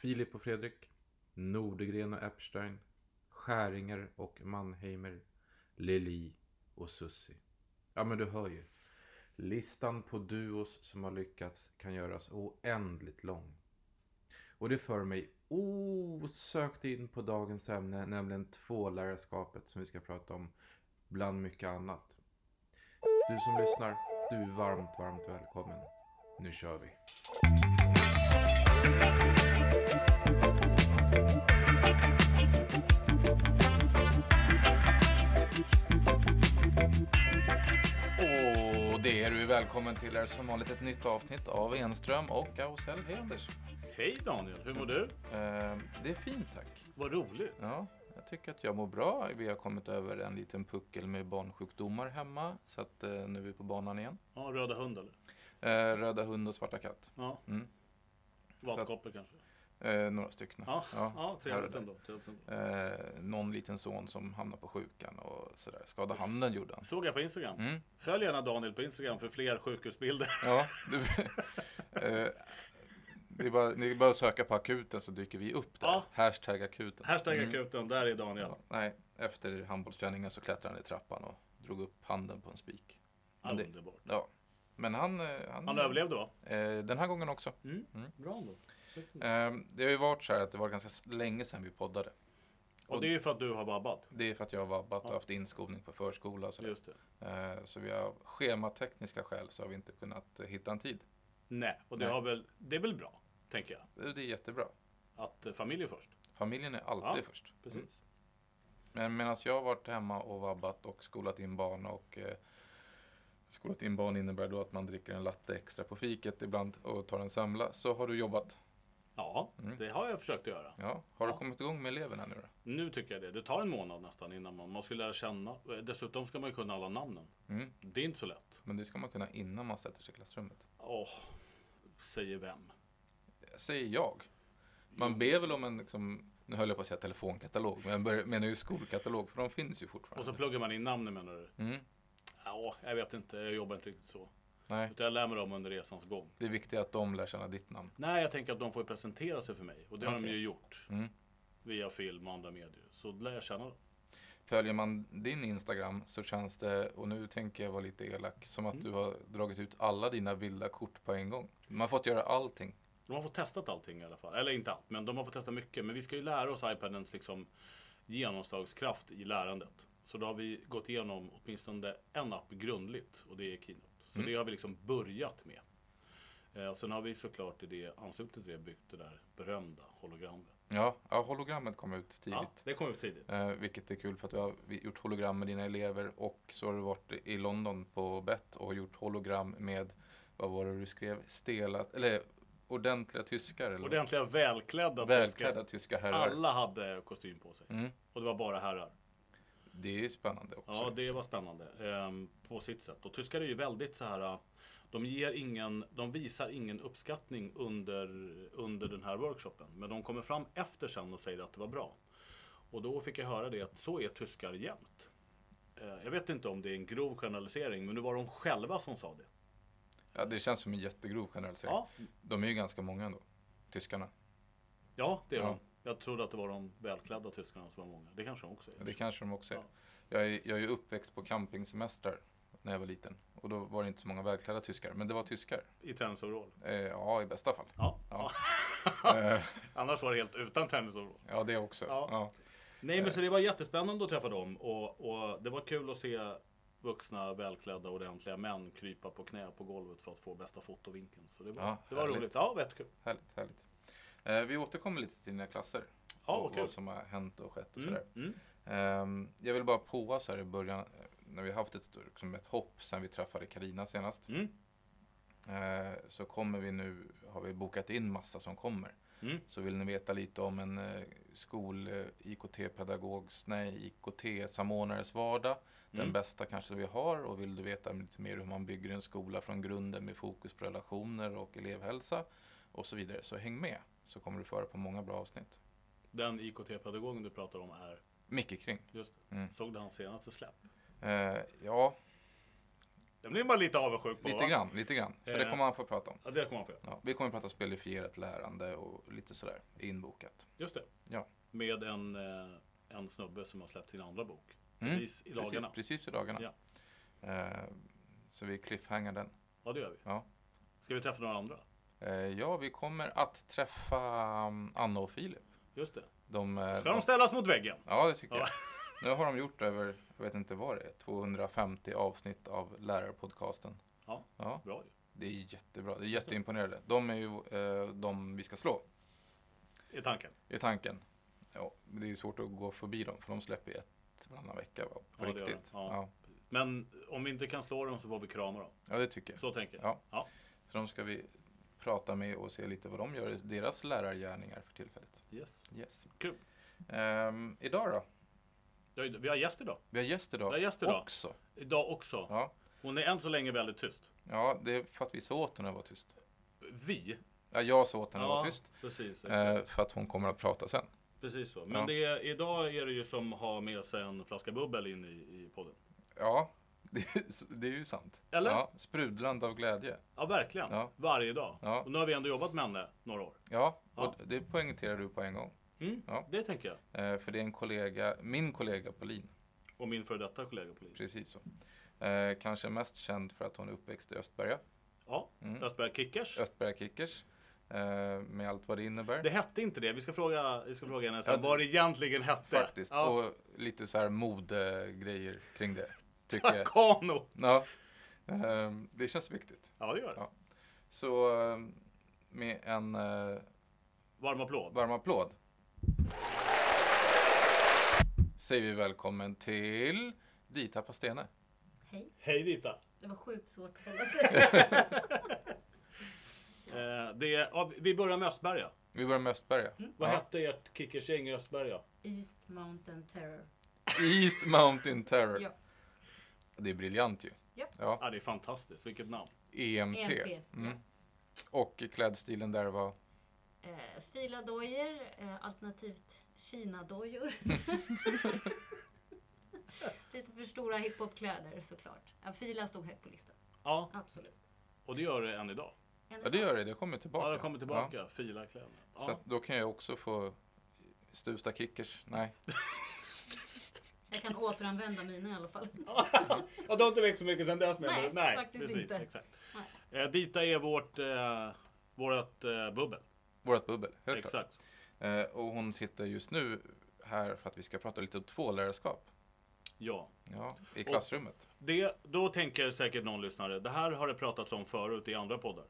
Filip och Fredrik, Nordegren och Epstein, Skäringer och Mannheimer, Lili och Sussi. Ja, men du hör ju. Listan på duos som har lyckats kan göras oändligt lång. Och det för mig osökt in på dagens ämne, nämligen tvålärarskapet som vi ska prata om bland mycket annat. Du som lyssnar, du är varmt, varmt välkommen. Nu kör vi. Välkommen till är som vanligt ett nytt avsnitt av Enström och Ausell. Hej Anders! Hej Daniel, hur mår du? Eh, det är fint tack. Vad roligt. Ja, jag tycker att jag mår bra. Vi har kommit över en liten puckel med barnsjukdomar hemma. Så att eh, nu är vi på banan igen. Ja, röda hund eller? Eh, röda hund och svarta katt. Ja. Mm. Valpkoppor kanske? Eh, några stycken. Ja, ja, här trevligt ändå. Eh, någon liten son som hamnar på sjukan och sådär. Skada handen gjorde han. Såg jag på Instagram. Mm. Följ gärna Daniel på Instagram för fler sjukhusbilder. Ja, eh, det, är bara, det är bara att söka på akuten så dyker vi upp där. Ja. Hashtag akuten. Hashtag Mm. akuten, där är Daniel. Ja, nej, efter handbollsträningen så klättrade han i trappan och drog upp handen på en spik. Det- Underbart. Ja, men han... eh, Han, Han överlevde va? Eh, den här gången också. Mm. Mm. Bra ändå. Snyggt. Eh, det har ju varit så här att det var ganska länge sedan vi poddade. Och det är ju för att du har vabbat. Det är för att jag har vabbat och haft inskolning på förskola och sådär. Just det. Eh, så vi har schematekniska skäl så har vi inte kunnat eh, hitta en tid. Nej, och det, Nej. Har väl, det är väl bra, tänker jag. Eh, Det är jättebra. Att eh, familj är först. Familjen är alltid Ja, först. Precis. Mm. Men medan jag har varit hemma och vabbat och skolat in barn och eh, skolat in barn innebär då att man dricker en latte extra på fiket ibland och tar en semla. Så har du jobbat. Ja, Mm. det har jag försökt att göra. Ja, har du Ja. kommit igång med eleverna nu då? Nu tycker jag det. Det tar en månad nästan innan man, man ska lära känna. Eh, Dessutom ska man ju kunna alla namnen. Mm. Det är inte så lätt. Men det ska man kunna innan man sätter sig i klassrummet. Åh, säger vem? Säger jag. Man ber väl om en, liksom, nu höll jag på att säga telefonkatalog, men jag menar ju skolkatalog, för de finns ju Och fortfarande. så pluggar man in namnen menar du? Mm. Ja, jag vet inte. Jag jobbar inte riktigt så. Nej, Utan jag lär mig dem under resans gång. det är viktigt att de lär känna ditt namn. Nej, jag tänker att de får presentera sig för mig. Och det har de ju gjort. Mm. Via film och andra medier. Så lär jag känna dem. Följer man din Instagram så känns det, och nu tänker jag vara lite elak, som att Mm. du har dragit ut alla dina vilda kort på en gång. Man har fått göra allting. De har fått testat allting i alla fall. Eller inte allt, men de har fått testa mycket. Men vi ska ju lära oss iPadens liksom genomslagskraft i lärandet. Så då har vi gått igenom åtminstone en app grundligt och det är Keynote. Så Mm. det har vi liksom börjat med. Eh, sen har vi såklart i det anslutning till det byggt det där berömda hologrammet. Ja, ja hologrammet kom ut Ja, tidigt. det kom upp tidigt. Eh, vilket är kul för att du har gjort hologram med dina elever och så har du varit i London på BET och gjort hologram med, vad var det du skrev, stela, eller ordentliga tyskar? Eller Ordentliga välklädda, Välklädda tyskar. tyska herrar. Alla hade kostym på sig. Mm. Och det var bara herrar. Det är spännande också. Ja, det var spännande ehm, på sitt sätt. Och tyskar är ju väldigt så här. De ger ingen, de visar ingen uppskattning under, under den här workshopen. Men de kommer fram efter sen och säger att det var bra. Och då fick jag höra det att så är tyskar jämt. Eh, Jag vet inte om det är en grov generalisering, men det var de själva som sa det. Ja, det känns som en jättegrov generalisering. Ja, De är ju ganska många ändå, tyskarna. ja det är Ja. de. Jag trodde att det var de välklädda tyskarna som var många. Det kanske de också är. Det kanske de också är. Ja. Jag är, jag är uppväxt på campingsemestrar när jag var liten. Och då var det inte så många välklädda tyskar. Men det var tyskar. I tennisoverall. Eh, ja, i bästa fall. Ja. Ja. Eh, Annars var det helt utan tennisoverall. ja, det också. Ja. Nej men så det var jättespännande att träffa dem och, och det var kul att se vuxna, välklädda, ordentliga män krypa på knä på golvet för att få bästa fotovinkeln. Så det var, Ja, det var härligt. roligt. Ja, vet kul. Härligt, härligt. Eh, vi återkommer lite till dina klasser. Ja, och kul. vad som har hänt och skett och Mm, sådär. mm. Ehm, jag vill bara påa så här i början, när vi har haft ett, liksom ett hopp sen vi träffade Karina senast. Mm. Eh, så kommer vi nu, har vi bokat in massa som kommer. Mm. Så vill ni veta lite om en eh, skol eh, IKT-pedagogs, nej IKT-samordnares vardag. Den Mm. bästa kanske vi har och vill du veta lite mer hur man bygger en skola från grunden med fokus på relationer och elevhälsa och så vidare. Så häng med så kommer du föra på många bra avsnitt. Den IKT-pedagogen du pratar om är, Mycket kring. just det, Mm. såg du hans senaste släpp? Eh, ja, Jag blir bara lite avundsjuk på. Lite grann, lite grann. Så det Eh. kommer man få prata om. Ja, det kommer man få göra. Ja, vi kommer prata spelifierat lärande och lite sådär inbokat. Just det. Ja. Med en, eh, en snubbe som har släppt sin andra bok. Mm, Precis i dagarna. Precis, precis i dagarna. Ja. Eh, så vi cliffhangar den. Ja, det gör vi. Ja. Ska vi träffa några andra? Eh, ja, vi kommer att träffa um, Anna och Filip. Just det. De, eh, Ska de ställas mot väggen? Ja, det tycker Ja. jag. Nu har de gjort över, jag vet inte vad det är, 250 avsnitt av lärarpodcasten. Ja. Ja, Bra det är jättebra. Det är jätteimponerande. De är ju eh, de vi ska slå, I tanken. i tanken. Ja, det är svårt att gå förbi dem, för de släpper ett varannan vecka va, på Ja, de. riktigt. Ja. Ja. Men om vi inte kan slå dem så får vi krama dem. ja, det tycker jag. Så tänker jag. Ja. Ja. Så de ska vi prata med och se lite vad de gör i deras lärargärningar för tillfället. Yes. Yes. Kul. Ehm, idag då? Ja, Vi har gäst idag. Vi har gäst idag, Vi har gäst idag. också. Idag också. Ja. Hon är än så länge väldigt tyst. ja, det är för att vi sa åt henne att vara tyst. Vi. Ja, jag sa åt henne att vara tyst. precis. Exakt. Eh, för att hon kommer att prata sen. Precis så. Men ja. det är, idag är det ju som att ha med sig en flaska bubbel in i, i podden. Ja, det, är- det är ju sant. Eller? Ja, sprudlande av glädje. Ja, verkligen. Ja. Varje dag. Ja. Och nu har vi ändå jobbat med henne några år. Ja, Ja. och det poängterar du på en gång. Mm, Ja. Det tänker jag. Eh, för det är en kollega, min kollega Pauline. Och min före detta kollega liv. Precis så. Eh, kanske mest känd för att hon är uppväxt i Östberga. Ja, Mm. Östberga Kickers. Östberga Kickers. Eh, med allt vad det innebär. Det hette inte det. Vi ska fråga, vi ska fråga henne sen Ja, vad det egentligen hette. Faktiskt. Ja. Och lite så här modegrejer kring det. Tycker jag. Takano. Ja. Ehm, det känns viktigt. Ja, det gör det. Ja. Så ehm, med en eh, Varm applåd. varm applåd. Säger vi välkommen till Dita Pastene. Hej. Hej Dita. Det var sjukt svårt att hålla sig. Eh, det är, ja, vi börjar med Östberga. Vi börjar med Östberga. Vad Ja. hette ert Kickersgäng i Östberga? East Mountain Terror. East Mountain Terror. Ja. Det är briljant ju. Ja. Ja. Ja, det är fantastiskt. Vilket namn. EMT. EMT, Mm. ja. Och klädstilen där var Eh, filadojor, eh, alternativt Kina-dojor. Lite för stora hiphopkläder såklart. Ja, fila stod högt på listan. Ja, Absolut. och det gör det än idag. En Ja det gör det, det kommer tillbaka. Ja, jag kommer tillbaka. Fila kläderna. Ja. Så Ja. att då kan jag också få Stuvsta Kickers. Nej. Jag kan återanvända mina i alla fall. ja, du har inte växt så mycket sedan dess Nej, Nej, faktiskt precis, inte. Exakt. Eh, Dita är vårt, eh, vårt eh, bubbel. Vårat bubbel. Helt klart. Exakt. Eh, och hon sitter just nu här för att vi ska prata lite om tvålärarskap. Ja. Ja, i klassrummet. Det, då tänker säkert någon lyssnare, det här har det pratats om förut i andra poddar.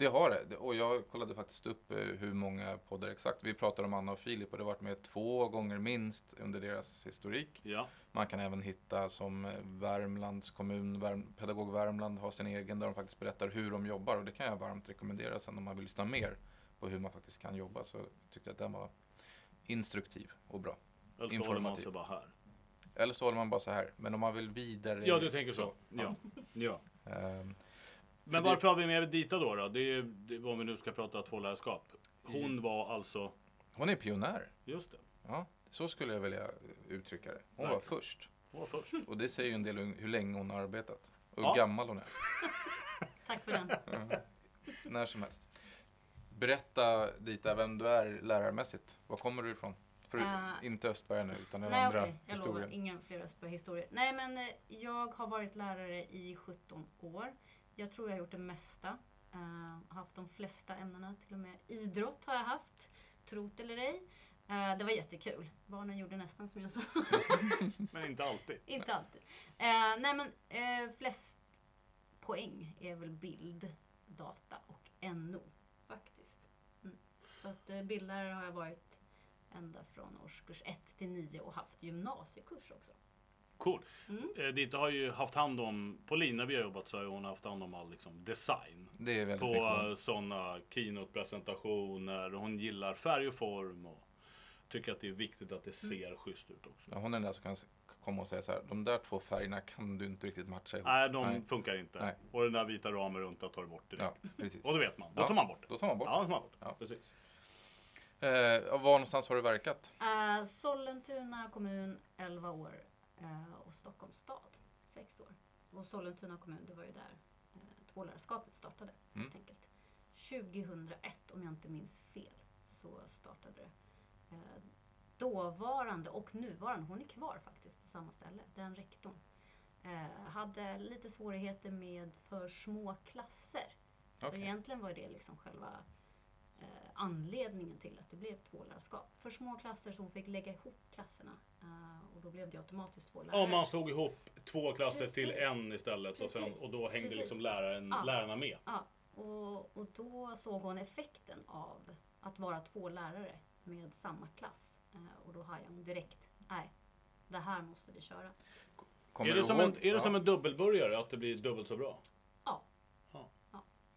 Det har det. Och jag kollade faktiskt upp eh, hur många poddar exakt. Vi pratar om Anna och Filip och det har varit med två gånger minst under deras historik. Ja, Man kan även hitta som eh, Värmlands kommun, Värm, Pedagog Värmland har sin egen där de faktiskt berättar hur de jobbar och det kan jag varmt rekommendera sen om man vill lyssna mer på hur man faktiskt kan jobba så tyckte jag att den var instruktiv och bra. eller så håller man sig bara här. Eller så håller man bara så här. Men om man vill vidare. Ja, du tänker så. Ja. ja. Ehm, Men varför har vi med Dita då? då? Det är, det, om vi nu ska prata tvålärarskap. Hon var alltså, hon är pionjär. just det, Ja, så skulle jag vilja uttrycka det. Hon var Verkligen. först. hon var först. Och det säger ju en del om hur länge hon har arbetat. Och hur Ja. gammal hon är. Tack för den. När som helst. Berätta Dita vem du är lärarmässigt. Var kommer du ifrån? För, Eh, inte Östberga nu, utan den Nej andra okej, jag lovar. historien. Inga fler Östberg-historier. Nej men eh, jag har varit lärare i 17 år. Jag tror jag har gjort det mesta. Uh, haft de flesta ämnena, till och med idrott har jag haft. Trot eller ej. Eh, det var jättekul. Barnen gjorde nästan som jag sa. Men inte alltid. Inte alltid. Eh, nej men eh, flest poäng är väl bild, data och NO faktiskt. Mm. Så att eh, bildlärare har jag varit ända från årskurs 1 till 9 och haft gymnasiekurs också. Cool. Mm. Eh, Dita har ju haft hand om, på Lina när vi har jobbat så har hon haft hand om all liksom, design. Det är väldigt På eh, sådana keynote-presentationer. Hon gillar färg och form. Och tycker att det är viktigt att det Mm. ser schysst ut också. Ja, hon är den där som kan komma och säga så här. De där två färgerna kan du inte riktigt matcha ihop. Nej, de Nej. funkar inte. Nej. Och den där vita ramen runt, tar du bort direkt. Ja, precis. Och då vet man. Då Ja. tar man bort det. Då tar man bort. Ja, då tar man bort det. Ja. Precis. Eh, var någonstans har du verkat? Eh, Sollentuna kommun 11 år och Stockholms stad 6 år. och Sollentuna kommun, det var ju där eh, tvålärarskapet startade Mm. helt enkelt. 2001, om jag inte minns fel, så startade det. Eh, dåvarande och nuvarande, hon är kvar faktiskt på samma ställe, den rektorn. Eh, hade lite svårigheter med för små klasser. Så Okej. egentligen var det liksom själva eh, anledningen till att det blev tvålärarskap. För små klasser så hon fick lägga ihop klasserna. Eh, och då blev det automatiskt två lärare. Om man slog ihop två klasser till Precis. en istället och, sen, och då hängde Precis. liksom läraren, Ja. lärarna med. Ja, och, och då såg hon effekten av att vara två lärare med samma klass. Eh, och då hajade hon direkt, nej, det här måste vi köra. Kommer Är det, som en, är det ja. som en dubbelburgare, att det blir dubbelt så bra?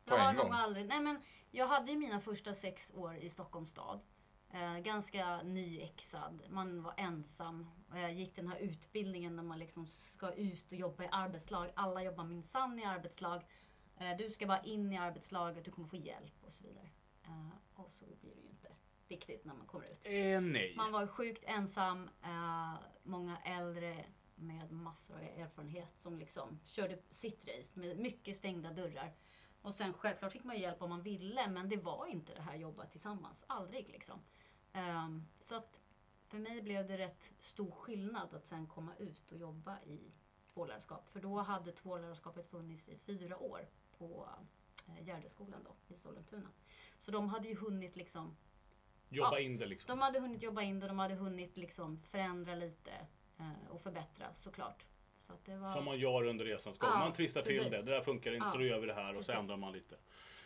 På Jag har en nog gång? aldrig, nej men jag hade ju mina första sex år i Stockholms stad. Eh, ganska nyexad, man var ensam. Jag gick den här utbildningen där man liksom ska ut och jobba i arbetslag. Alla jobbar minsann i arbetslag. Eh, du ska bara in i arbetslaget, du kommer få hjälp och så vidare. Eh, och så blir det ju inte riktigt när man kommer ut. Eh, nej. Man var sjukt ensam, eh, många äldre med massor av erfarenhet som liksom körde sitt race med mycket stängda dörrar. Och sen självklart fick man ju hjälp om man ville, men det var inte det här jobba tillsammans. Aldrig liksom. Ehm, så att för mig blev det rätt stor skillnad att sen komma ut och jobba i tvålärarskap. För då hade tvålärarskapet funnits i fyra år på eh, Gärdeskolan då, i Sollentuna. Så de hade ju hunnit liksom Jobba Ja. in det liksom. de hade hunnit jobba in det, de hade hunnit liksom förändra lite eh, och förbättra såklart. Så det var, Som man gör under resans gång. Ja, man twistar till det. Det där funkar inte, Ja, så då gör vi det här och så precis. ändrar man lite.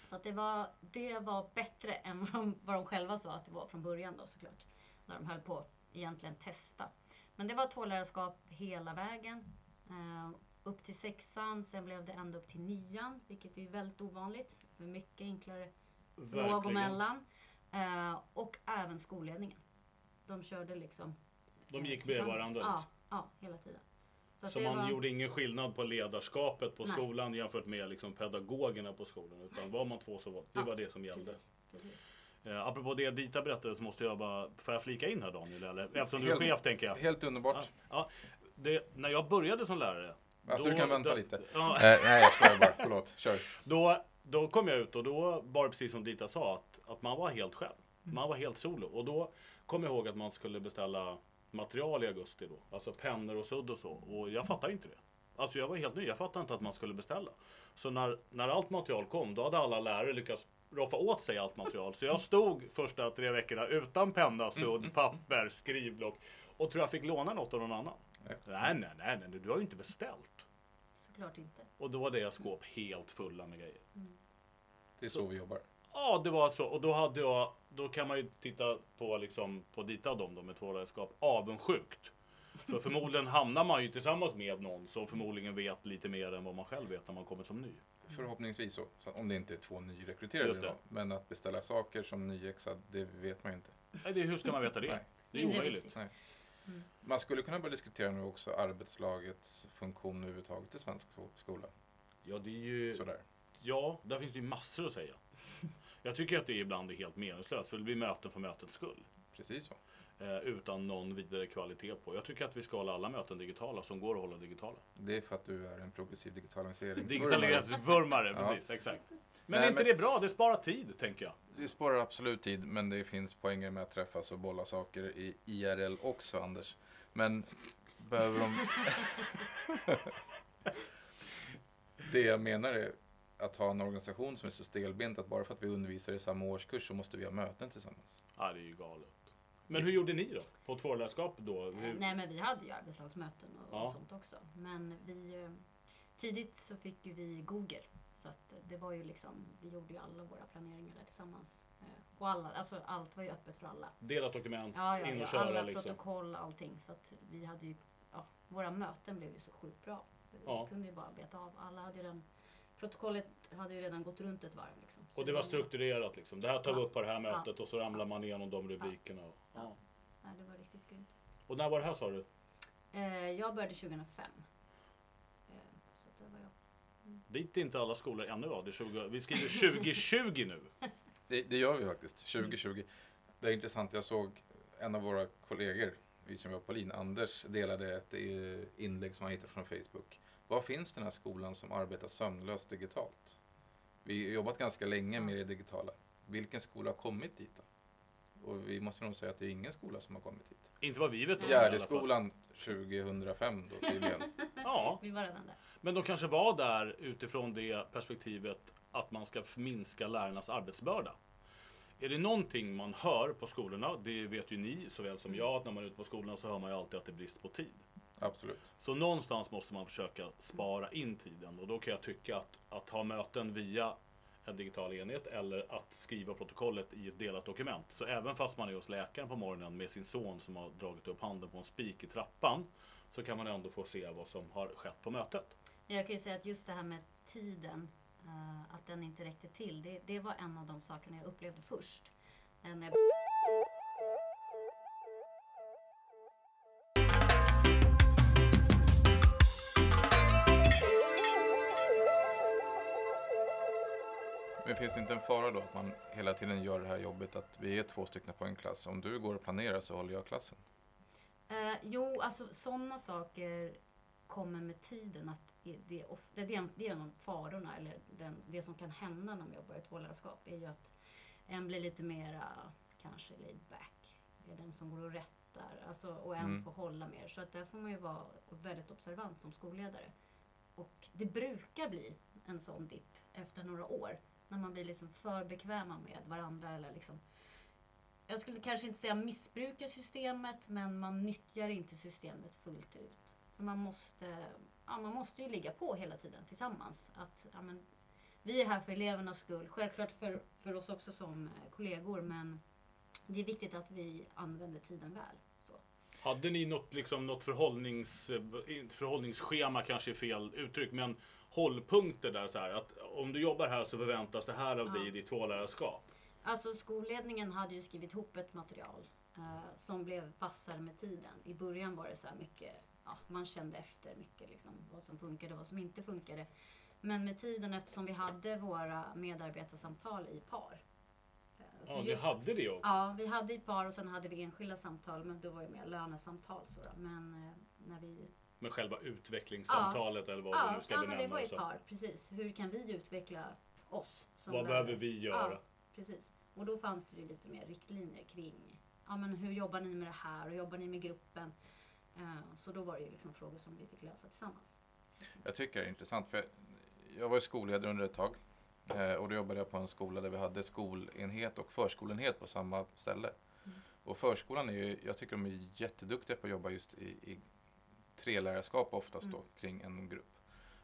så det, var, det var bättre än vad de, vad de själva sa att det var från början då såklart. När de höll på egentligen testa. Men det var tvålärarskap hela vägen. Eh, upp till sexan, sen blev det ända upp till nian, vilket är väldigt ovanligt. Det är mycket enklare låg och Verkligen. mellan. Eh, och även skolledningen. De körde liksom De eh, gick med tillsammans. varandra. Ja, ja hela tiden. Så det man var- gjorde ingen skillnad på ledarskapet på Nej. skolan jämfört med liksom pedagogerna på skolan. Utan var man två så var det Ja, var det som gällde. Precis, precis. Eh, apropå det Dita berättade så måste jag bara, får jag flika in här Daniel? Eller? Eftersom du är chef tänker jag. Helt underbart. Ja, ja, det, när jag började som lärare. Alltså, du kan vänta lite. Ja, Eh, nej, jag skojar bara. Förlåt. Kör. Då, då kom jag ut och då var det precis som Dita sa att, att man var helt själv. Man var helt solo. Och då kom jag ihåg att man skulle beställa material i augusti då. Alltså pennor och sudd och så. Och jag fattade inte det. Alltså jag var helt ny. Jag fattade inte att man skulle beställa. Så när, när allt material kom, då hade alla lärare lyckats roffa åt sig allt material. Så jag stod första tre veckorna utan penna, sudd, papper, skrivblock. Och tror jag fick låna något av någon annan. Nej, nej, nej, nej, du har ju inte beställt. Såklart inte. Och då var deras skåp helt fulla med grejer. Det är så vi jobbar. Ja, det var så. Och då hade jag, då kan man ju titta på liksom, på Dita och dem då med tvålärarskap, avundsjukt. För förmodligen hamnar man ju tillsammans med någon som förmodligen vet lite mer än vad man själv vet när man kommer som ny. Förhoppningsvis så. så om det inte är två nyrekryterade. Just det. Då. Men att beställa saker som nyexad, det vet man ju inte. Nej, det, hur ska man veta det? Nej. Det är omöjligt. Nej. Mm. Man skulle kunna börja diskutera nu också arbetslagets funktion överhuvudtaget i svensk sko- skola. Ja, det är ju, Sådär. ja, där finns det ju massor att säga. Jag tycker att det ibland är helt meningslöst, för det blir möten för mötets skull. Precis så. Eh, utan någon vidare kvalitet på. Jag tycker att vi ska hålla alla möten digitala som går att hålla digitala. Det är för att du är en progressiv digitalisering. Digitaliseringsvurmare, Ja. precis, exakt. Men Nej, är inte men- det bra? Det sparar tid, tänker jag. Det sparar absolut tid, men det finns poänger med att träffas och bolla saker i IRL också, Anders. Men behöver de... det jag menar är att ha en organisation som är så stelbent att bara för att vi undervisar i samma årskurs så måste vi ha möten tillsammans. Ja, det är ju galet. Men hur gjorde ni då? På tvålärarskap då? Eh, Hur... Nej men vi hade ju arbetslagsmöten och, Ja. och sånt också. Men vi, eh, tidigt så fick ju vi Google. Så att det var ju liksom, vi gjorde ju alla våra planeringar där tillsammans. Eh, Och alla, alltså allt var ju öppet för alla. Delat dokument, Ja, ja, in och ja köra alla liksom. protokoll, allting. Så att vi hade ju, ja, våra möten blev ju så sjukt bra. Vi kunde ju bara beta av. Alla hade ju redan, protokollet hade ju redan gått runt ett varv liksom. Och det var strukturerat liksom. Det här tar vi Ja. upp på det här mötet och så ramlar man igenom de rubrikerna. Och, ja. Ja. Det var riktigt grymt. och när var det här sa du? Eh, jag började 2005. Eh, så det var jag. Dit är inte alla skolor ännu va? Det är 20, vi skriver 2020 nu. Det, det gör vi faktiskt, 2020. Det är intressant, jag såg en av våra kollegor, vi som var på LIN, Anders, delade ett eh, inlägg som han hittade från Facebook Var finns den här skolan som arbetar sömnlöst digitalt? Vi har jobbat ganska länge med det digitala. Vilken skola har kommit dit då? Och vi måste nog säga att det är ingen skola som har kommit dit. Inte vad vi vet om. Gärdeskolan 2005 då tydligen. Ja, Vi var redan där. men de kanske var där utifrån det perspektivet att man ska minska lärarnas arbetsbörda. Är det någonting man hör på skolorna, det vet ju ni såväl som jag, att när man är ute på skolorna så hör man ju alltid att det är brist på tid. Absolut. Så någonstans måste man försöka spara in tiden och då kan jag tycka att, att ha möten via en digital enhet eller att skriva protokollet i ett delat dokument. Så även fast man är hos läkaren på morgonen med sin son som har dragit upp handen på en spik i trappan så kan man ändå få se vad som har skett på mötet. Jag kan ju säga att just det här med tiden, eh, att den inte räckte till, det, det var en av de sakerna jag upplevde först. När Men finns det inte en fara då att man hela tiden gör det här jobbet att vi är två stycken på en klass. Om du går och planerar så håller jag klassen. Eh, jo, alltså sådana saker kommer med tiden. Att det, det, det, det är en av farorna, eller den, det som kan hända när man jobbar i tvålärarskap, är ju att en blir lite mera kanske laid back. Är den som går och rättar, alltså, och en Mm. får hålla mer. Så att där får man ju vara väldigt observant som skolledare. Och det brukar bli en sån dipp efter några år. När man blir liksom för bekväma med varandra eller liksom jag skulle kanske inte säga missbruka systemet, men man nyttjar inte systemet fullt ut. För man måste, ja, man måste ju ligga på hela tiden tillsammans. Att, ja, men, vi är här för elevernas skull, självklart för, för oss också som eh, kollegor, men det är viktigt att vi använder tiden väl. Så. Hade ni något, liksom, något förhållnings, eh, förhållningsschema kanske är fel uttryck, men hållpunkter där så här att om du jobbar här så förväntas det här av Ja. dig i ditt tvålärarskap. Alltså skolledningen hade ju skrivit ihop ett material eh, som blev vassare med tiden. I början var det så här mycket, ja, man kände efter mycket liksom, vad som funkade och vad som inte funkade. Men med tiden eftersom vi hade våra medarbetarsamtal i par. eh, så Ja, ni just- hade det också. Ja, vi hade i par och sen hade vi enskilda samtal men då var det mer lönesamtal. Så då. Men eh, när vi... Med själva utvecklingssamtalet eller vad du Ja, nu ska ja men det benämna var det i som. par, precis. Hur kan vi utveckla oss? som Vad lärare? behöver vi göra? Ja, precis. Och då fanns det ju lite mer riktlinjer kring ja, men hur jobbar ni med det här och jobbar ni med gruppen? Eh, så då var det ju liksom frågor som vi fick lösa tillsammans. Jag tycker det är intressant för jag var skolledare under ett tag. eh, Och då jobbade jag på en skola där vi hade skolenhet och förskolenhet på samma ställe. Mm. Och förskolan är ju, jag tycker de är jätteduktiga på att jobba just i, i trelärarskap oftast då Mm. kring en grupp.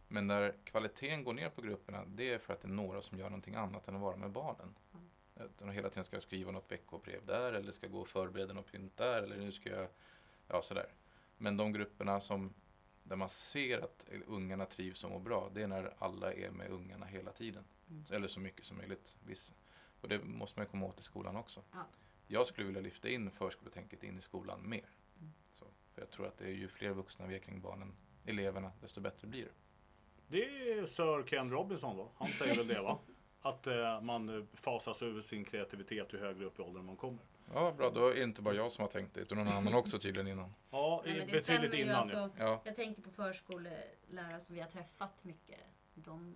Men när kvaliteten går ner på grupperna, det är för att det är några som gör någonting annat än att vara med barnen. Mm. Att de hela tiden ska skriva något veckobrev där eller ska gå och förbereda något pynt där eller nu ska jag, ja sådär. Men de grupperna som, där man ser att ungarna trivs och mår bra, det är när alla är med ungarna hela tiden. Mm. Eller så mycket som möjligt. Viss. Och det måste man komma åt i skolan också. Ja. Jag skulle vilja lyfta in förskoletänket in i skolan mer. För jag tror att det är ju fler vuxna vi är kring barnen, eleverna, desto bättre blir det. Det är Sir Ken Robinson då. Han säger väl det va? Att eh, man fasas ur sin kreativitet ju högre upp i åldern man kommer. Ja, bra. Då är det inte bara jag som har tänkt det, utan någon annan också tydligen innan. Ja, Nej, men det betydligt stämmer ju. innan. Alltså, Ja, jag tänker på förskolelärare som vi har träffat mycket. De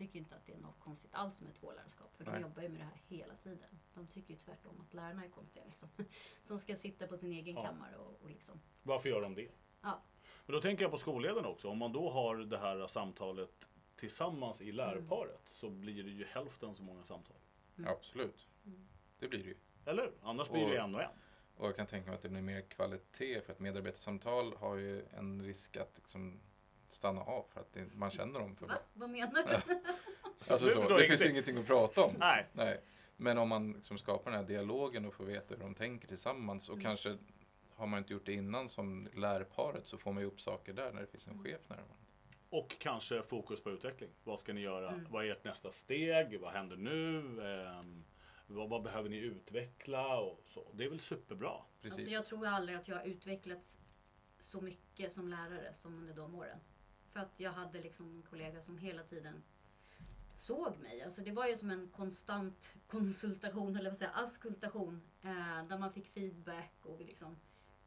tycker inte att det är något konstigt alls med tvålärarskap. För de Nej. jobbar ju med det här hela tiden. De tycker ju tvärtom att lärarna är konstiga. Liksom. Som ska sitta på sin egen Ja. kammare och, och liksom. Varför gör de det? Ja. Men då tänker jag på skolledarna också. Om man då har det här samtalet tillsammans i lärparet så blir det ju hälften så många samtal. Mm. absolut. Mm. Det blir det ju. Eller Annars blir det Och- en och en. Och jag kan tänka mig att det blir mer kvalitet för ett medarbetarsamtal har ju en risk att liksom stanna av för att det, man känner dem för Va? bra. Vad menar du? Alltså så, det finns ingenting. att prata om. Nej. Nej. Men om man liksom skapar den här dialogen och får veta hur de tänker tillsammans och Mm. kanske har man inte gjort det innan som lärparet så får man ju upp saker där när det finns en Mm. chef närvarande. Och kanske fokus på utveckling. Vad ska ni göra? Mm. Vad är ert nästa steg? Vad händer nu? Ehm, vad, vad behöver ni utveckla? Och så. Det är väl superbra. Precis. Alltså jag tror aldrig att jag har utvecklats så mycket som lärare som under de åren. För att jag hade liksom en kollega som hela tiden såg mig. Alltså det var ju som en konstant konsultation, eller vad säger askultation. Eh, där man fick feedback och vi liksom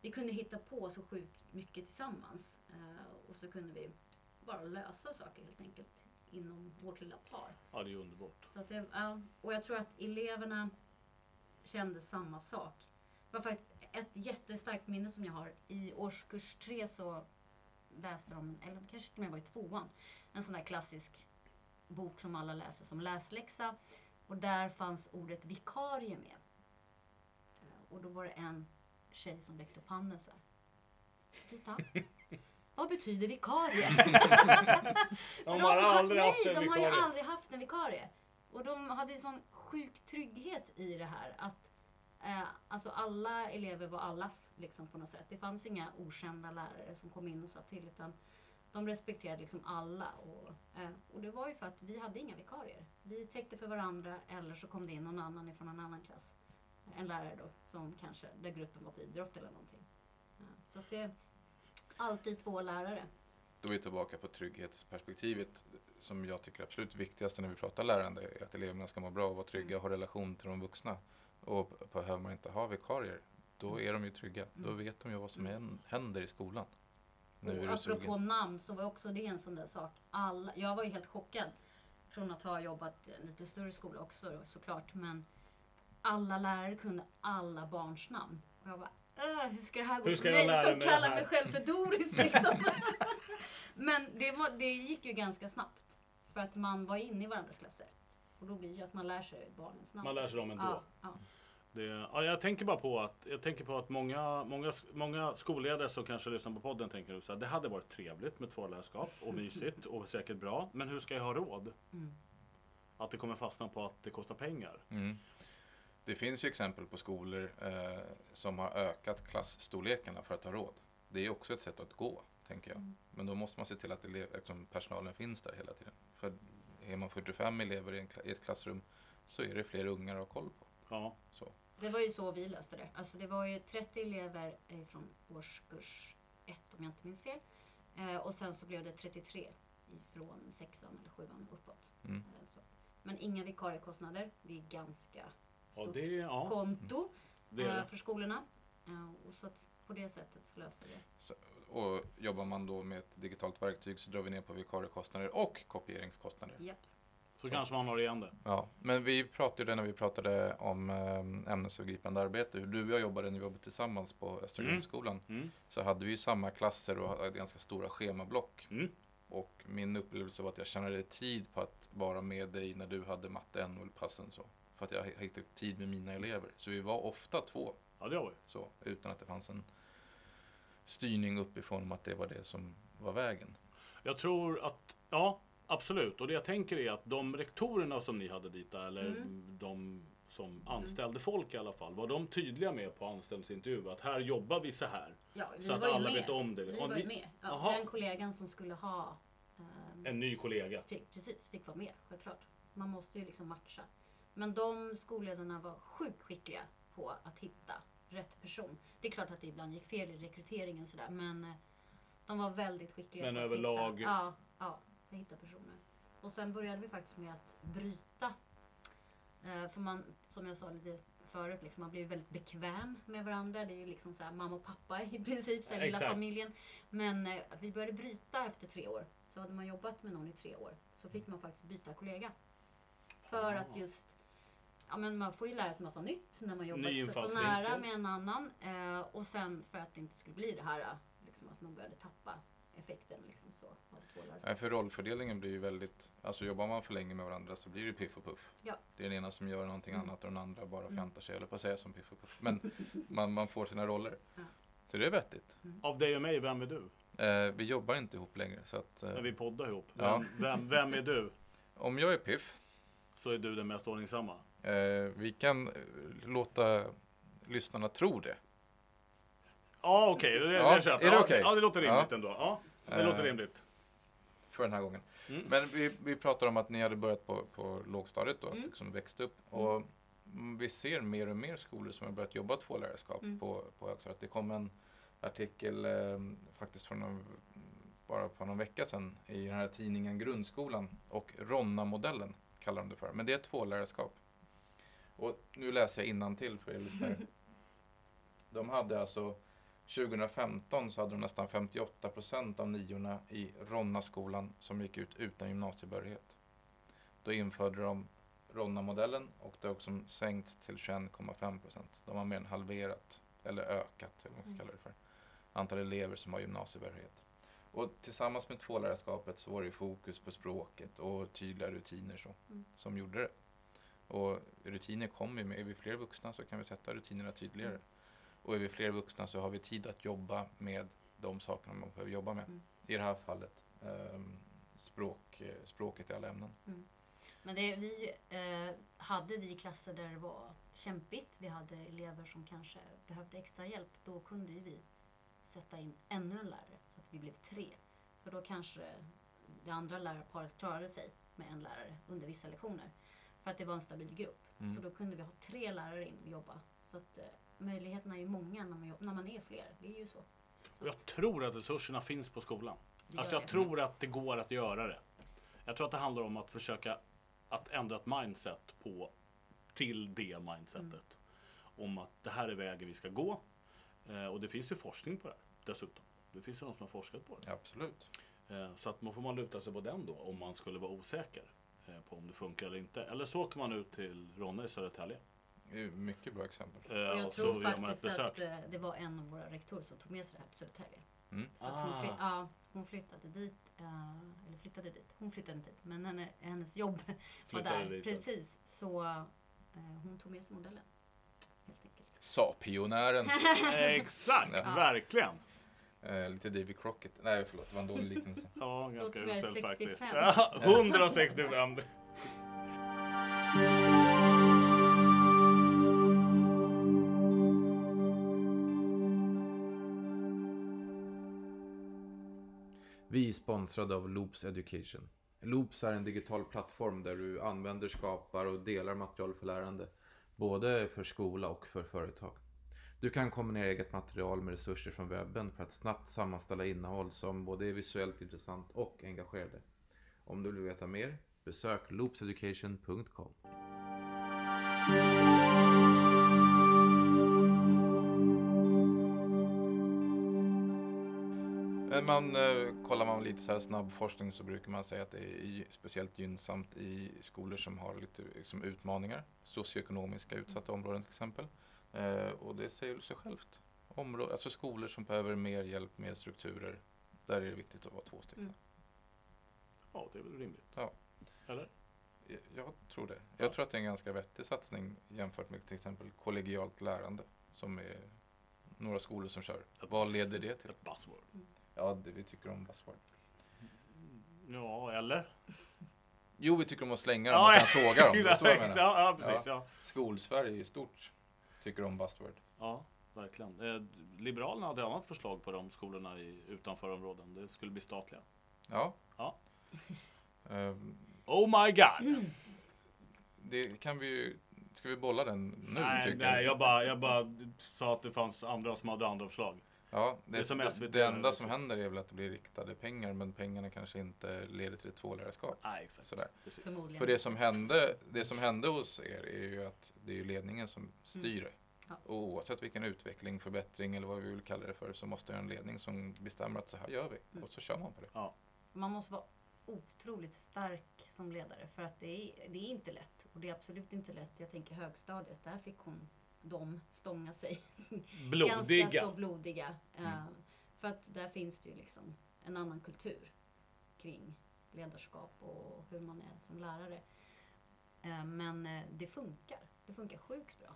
vi kunde hitta på så sjukt mycket tillsammans. Eh, och så kunde vi bara lösa saker helt enkelt inom vårt lilla par. Ja, det är underbart. Så det, ja, och jag tror att eleverna kände samma sak. Det var faktiskt ett jättestarkt minne som jag har. I årskurs tre så läste de, eller kanske till och med var i tvåan, en sån där klassisk bok som alla läser som läsläxa. Och där fanns ordet vikarie med. Eh, Och då var det en tjej som räckte upp handen så här. Titta. Vad betyder vikarie? De har aldrig nej, haft en de har vikarie. ju aldrig haft en vikarie. Och de hade ju sån sjuk trygghet i det här. Att eh, alltså alla elever var allas liksom på något sätt. Det fanns inga okända lärare som kom in och sa till. Utan de respekterade liksom alla. Och, eh, och det var ju för att vi hade inga vikarier. Vi täckte för varandra eller så kom det in någon annan ifrån en annan klass. En lärare då, som kanske, där gruppen var på idrott eller någonting. Ja, så att det är alltid två lärare. Då är vi tillbaka på trygghetsperspektivet som jag tycker är absolut viktigaste när vi pratar lärande. Är att eleverna ska må bra och vara trygga och ha relation till de vuxna. Och behöver man inte ha vikarier, då är de ju trygga. Då Mm. vet de ju vad som hän- händer i skolan. Nu är och du apropå sugen. namn så var också det en sån där sak. Alla, jag var ju helt chockad från att ha jobbat i en lite större skola också såklart. Men alla lärare kunde alla barns namn. Och jag bara, "Äh, hur ska det här gå Hur ska jag mig lära som kallar här?" mig själv för Doris liksom. Men det, var, det gick ju ganska snabbt. För att man var inne i varandras klasser. Och då blir det ju att man lär sig barnens namn. Man lär sig dem ändå. Ja, ja. Det, ja, jag tänker bara på att, jag tänker på att många, många, många skolledare som kanske lyssnar på podden tänker här, det hade varit trevligt med tvålärarskap och mysigt och säkert bra. Men hur ska jag ha råd? Mm. Att det kommer fastna på att det kostar pengar. Mm. Det finns ju exempel på skolor eh, som har ökat klassstorlekarna för att ha råd. Det är också ett sätt att gå, tänker jag. Mm. Men då måste man se till att elev, liksom, personalen finns där hela tiden. För är man 45 elever i, en, i ett klassrum så är det fler ungar att ha koll på. Ja, Så. Det var ju så vi löste det. Alltså det var ju 30 elever eh, från årskurs 1 om jag inte minns fel. Eh, och sen så blev det 33 ifrån sexan eller sjuan uppåt. Mm. Eh, så. Men inga vikariekostnader. Det är ganska ja stort det, ja, konto det är eh, det. för skolorna. Och så att på det sättet så löste vi det. Och jobbar man då med ett digitalt verktyg så drar vi ner på vikariekostnader och kopieringskostnader. Japp. Så kanske man har igen det. Ja, men vi pratade när vi pratade om eh, ämnesövergripande arbete, hur du och jag jobbade när vi jobbade tillsammans på Östra Mm. grundskolan. Mm. Så hade vi ju samma klasser och hade ganska stora schemablock. Mm. Och min upplevelse var att jag tjänade tid på att vara med dig när du hade matte NO-passen så. För att jag hittade tid med mina elever. Så vi var ofta två Ja, det har vi. så, utan att det fanns en styrning uppifrån om att det var det som var vägen. Jag tror att, ja, absolut. Och det jag tänker är att de rektorerna som ni hade dit, eller Mm. de som anställde folk i alla fall, var de tydliga med på anställningsintervju att här jobbar vi så här. Ja, Så att alla med. vet om det. Vi var ni- ju med. Ja, den kollegan som skulle ha ehm, En ny kollega. Fick, precis, fick vara med, självklart. Man måste ju liksom matcha. Men de skolledarna var sjukt skickliga på att hitta rätt person. Det är klart att det ibland gick fel i rekryteringen sådär, men eh, de var väldigt skickliga Men att överlag- hitta, ja, ja, att hitta personer. Och sen började vi faktiskt med att bryta. Eh, för man, som jag sa lite förut, liksom, man blir väldigt bekväm med varandra. Det är ju liksom så här, mamma och pappa i princip, så här, lilla familjen. Men eh, att vi började bryta efter tre år. Så hade man jobbat med någon i tre år så fick man faktiskt byta kollega. För att Ah. just, ja men man får ju lära sig massa nytt när man jobbat så, nära med en annan. Eh, och sen för att det inte skulle bli det här, eh, liksom att man började tappa effekten liksom så. Nej, för rollfördelningen blir ju väldigt, alltså jobbar man för länge med varandra så blir det piff och puff. Ja. Det är den ena som gör någonting Mm. annat och den andra bara Mm. fjantar sig, eller på att säga som piff och puff. Men man, man får sina roller. Ja. Så det är vettigt. Av dig och mig, vem är du? Eh, vi jobbar inte ihop längre så att eh, När vi poddar ihop. Ja. Vem, vem, vem är du? om jag är piff, Så är du den mest ordningsamma. Eh, vi kan eh, låta lyssnarna tro det. Ja, okej. det, Ja, det köper är det jag. okej? Ja, det låter rimligt Ja. ändå. Ja, det Eh, låter rimligt. För den här gången. Mm. Men vi, vi pratar om att ni hade börjat på, på lågstadiet då, Mm. att liksom växt upp. Och mm, vi ser mer och mer skolor som har börjat jobba tvålärarskap Mm. på, på högstadiet. Det kom en artikel eh, faktiskt från någon, bara för någon vecka sedan i den här tidningen Grundskolan och Ronna-modellen kallar de det för. Men det är ett tvålärarskap. Och nu läser jag innantill för er lyssnare. De hade alltså 2015 så hade de nästan 58 procent av niorna i Ronna-skolan som gick ut utan gymnasiebehörighet. Då införde de Ronna-modellen och det har också sänkts till 21,5 procent. De har mer än halverat, eller ökat, eller vad man ska kalla det för, antal elever som har gymnasiebehörighet. Och tillsammans med tvålärarskapet så var det fokus på språket och tydliga rutiner så, Mm. som gjorde det. Och rutiner kommer ju med, är vi fler vuxna så kan vi sätta rutinerna tydligare. Mm. Och är vi fler vuxna så har vi tid att jobba med de sakerna man behöver jobba med. Mm. I det här fallet ehm, språk, eh, språket i alla ämnen. Men det, vi eh, hade vi klasser där det var kämpigt. Vi hade elever som kanske behövde extra hjälp. Då kunde ju vi sätta in ännu en lärare så att vi blev tre. För då kanske det andra lärarparet klarade sig med en lärare under vissa lektioner. För att det var en stabil grupp. Mm. Så då kunde vi ha tre lärare in och jobba. Så att eh, möjligheterna är ju många när man, jobb- när man är fler. Det är ju så. så Och jag att tror att resurserna finns på skolan. Alltså jag det. tror att det går att göra det. Jag tror att det handlar om att försöka att ändra ett mindset på till det mindsetet. Mm. Om att det här är vägen vi ska gå. Eh, och det finns ju forskning på det här dessutom. Det finns ju någon som har forskat på det. Absolut. Eh, så att man får man luta sig på den då om man skulle vara osäker på om det funkar eller inte. Eller så åker man ut till Ronna i Södertälje. Det är mycket bra exempel. Eh, Och jag tror faktiskt att eh, det var en av våra rektorer som tog med sig det här till Södertälje. Mm. För att hon, Ah. fly- ja, hon flyttade dit, eh, eller flyttade dit, hon flyttade dit, men henne, hennes jobb var Flyttade där. dit, Precis, så eh, hon tog med sig modellen. Helt enkelt. Sa pionjären. Exakt, Ja. verkligen. Eh, lite Davy Crockett. Nej förlåt, det var en dålig liknelse. Ja, ganska usel faktiskt. 65. Ja, 165. Vi är sponsrade av Loops Education. Loops är en digital plattform där du använder, skapar och delar material för lärande. Både för skola och för företag. Du kan kombinera eget material med resurser från webben för att snabbt sammanställa innehåll som både är visuellt intressant och engagerande. Om du vill veta mer, besök loopseducation.com. Eh, man, eh, kollar man lite så här snabb forskning så brukar man säga att det är speciellt gynnsamt i skolor som har lite liksom, utmaningar. Socioekonomiska utsatta områden till exempel. Eh, och det säger sig självt. Områ- alltså skolor som behöver mer hjälp med strukturer. Där är det viktigt att vara två stycken. Mm. Ja, det är väl rimligt. Ja. Eller? Jag, jag tror det. Jag tror att det är en ganska vettig satsning jämfört med till exempel kollegialt lärande. Som är några skolor som kör. Ett Vad leder det till? Ett buzzword. Ja, det, vi tycker om buzzword. Ja, eller? Jo, vi tycker om att slänga dem Ja, och sen såga dem. Det är så jag menar. ja, ja, precis. Ja. Skolsverige i stort tycker om buzzword. Ja, verkligen. Eh, Liberalerna hade ett annat förslag på de skolorna i utanförområden. Det skulle bli statliga. Ja. Ja. Ehm, Oh my god! det kan vi ju... Ska vi bolla den nu nej, tycker nej jag, bara, jag bara sa att det fanns andra som hade andra förslag. Ja, det, Det är som SVT det enda som också. händer är väl att det blir riktade pengar men pengarna kanske inte leder till ett tvålärarskap. Nej, exakt. Sådär. Precis. Förmodligen. För det som, hände, det som hände hos er är ju att det är ledningen som styr det. Mm. Ja. Och oavsett vilken utveckling, förbättring eller vad vi vill kalla det för så måste det en ledning som bestämmer att så här gör vi. Mm. Och så kör man på det. Man måste vara otroligt stark som ledare för att det är, det är inte lätt. Och det är absolut inte lätt. Jag tänker högstadiet, där fick hon, de stånga sig ganska så Blodiga. blodiga. Mm. Eh, för att där finns det ju liksom en annan kultur kring ledarskap och hur man är som lärare. Eh, men eh, det funkar. Det funkar sjukt bra.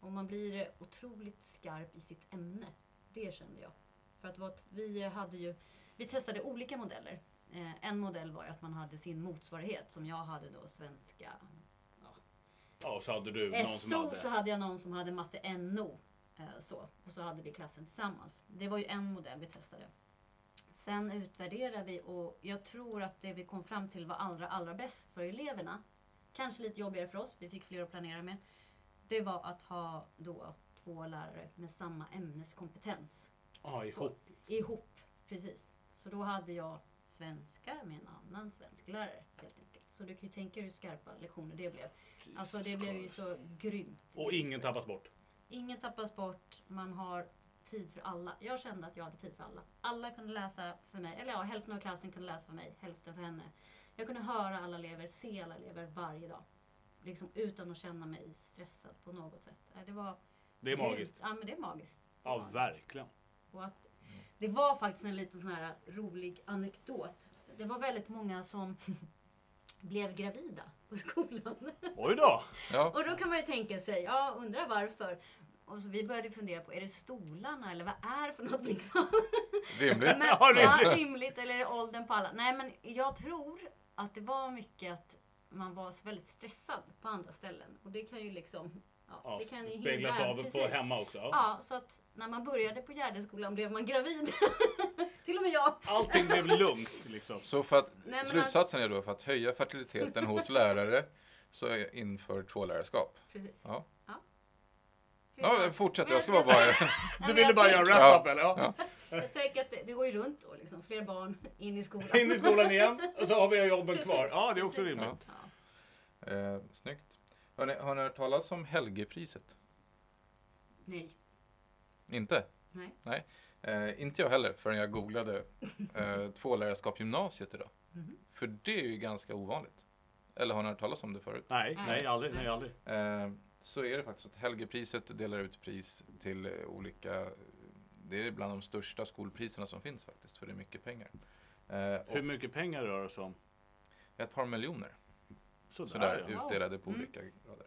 Och man blir otroligt skarp i sitt ämne. Det kände jag. För att vad, vi hade ju, vi testade olika modeller. En modell var ju att man hade sin motsvarighet som jag hade då svenska Ja, och så hade du någon som SO hade... så hade jag någon som hade matte NO. Eh, så. Och så hade vi klassen tillsammans. Det var ju en modell vi testade. Sen utvärderade vi och jag tror att det vi kom fram till var allra, allra bäst för eleverna. Kanske lite jobbigare för oss, vi fick fler att planera med. Det var att ha då två lärare med samma ämneskompetens. Ja, ihop. Ihop, precis. Så då hade jag svenska med en annan svensk lärare helt enkelt. Så du kan ju tänka hur skarpa lektioner det blev. Alltså det blev ju så grymt. Och ingen tappas bort. Ingen tappas bort. Man har tid för alla. Jag kände att jag hade tid för alla. Alla kunde läsa för mig, eller ja, hälften av klassen kunde läsa för mig, hälften för henne. Jag kunde höra alla elever, se alla elever varje dag. Liksom utan att känna mig stressad på något sätt. Det var Det är grymt. magiskt. Ja, men det är magiskt. Det är Ja, magiskt. verkligen. Och att det var faktiskt en liten sån här rolig anekdot. Det var väldigt många som blev gravida på skolan. Oj då! Ja, Och då kan man ju tänka sig, ja undrar varför. Och så vi började fundera på, är det stolarna eller vad är det för något liksom? rimligt. Men, Ja, rimligt. ja, rimligt. Eller är det åldern på alla? Nej men jag tror att det var mycket att man var så väldigt stressad på andra ställen. Och det kan ju liksom, ja, Ja, det kan ju speglas av på precis. hemma också. Ja. Ja, så att när man började på Gärdeskolan blev man gravid. Till och med jag. Allting blev lugnt liksom. Så för att, men slutsatsen är då för att höja fertiliteten hos lärare så är inför tvålärarskap. Precis. Ja. Ja, barn. fortsätt. Jag ska bara... Nej, bara Du ville bara göra wrap-up eller? Ja. Jag tänker att det, det går ju runt då liksom. Fler barn in i skolan. In i skolan igen och så har vi jobben Precis, kvar. Ja, det är också rimligt. Ja. eh, snyggt. Hörrni, har ni hört talas om Helgepriset? Nej. Inte? Nej. Eh, inte jag heller förrän jag googlade eh, tvålärarskap gymnasiet idag. Mhm. För det är ju ganska ovanligt. Eller har ni hört talas om det förut? Nej, Nej. nej, aldrig. Nej, aldrig. Eh, så är det faktiskt att Helgepriset delar ut pris till eh, olika det är bland de största skolpriserna som finns faktiskt, för det är mycket pengar. Eh, Hur mycket pengar rör det sig om? ett par miljoner Sådär, sådär, ja. utdelade på Mm. olika grader.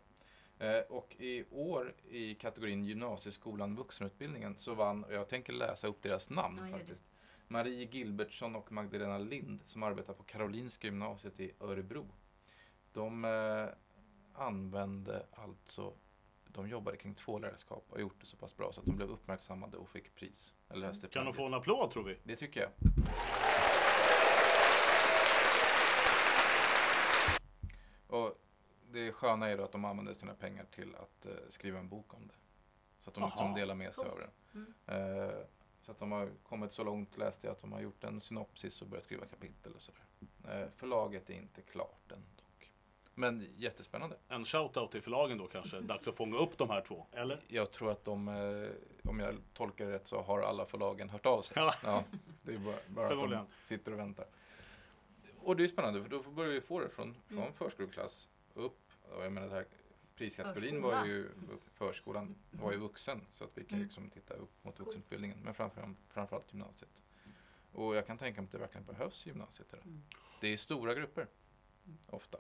Eh, och i år i kategorin gymnasieskolan vuxenutbildningen så vann, och jag tänker läsa upp deras namn Ja, faktiskt, Marie Gilbertsson och Magdalena Lind som arbetar på Karolinska gymnasiet i Örebro. De eh, använde alltså, de jobbade kring tvålärarskap och gjort det så pass bra så att de blev uppmärksammade och fick pris. Eller här Kan de få en applåd tror vi? Det tycker jag. Och det sköna är då att de använder sina pengar till att eh, skriva en bok om det. Så att de Aha, liksom delar med sig coolt. av den. Eh, så att de har kommit så långt läste jag att de har gjort en synopsis och börjat skriva kapitel och sådär. Eh, förlaget är inte klart än dock. Men jättespännande. En shout-out till förlagen då kanske. Dags att fånga upp de här två. Eller? Jag tror att de, eh, om jag tolkar det rätt så har alla förlagen hört av sig. Ja. Ja, det är bara, bara att de sitter och väntar. Och det är spännande för då börjar vi få det från, från Mm. förskoleklass upp. Och jag menar det här priskategorin var ju förskolan var ju vuxen så att vi kan Mm. liksom titta upp mot vuxenutbildningen men framförallt, framförallt gymnasiet. Och jag kan tänka mig att det verkligen behövs i gymnasiet idag. Mm. Det är stora grupper ofta.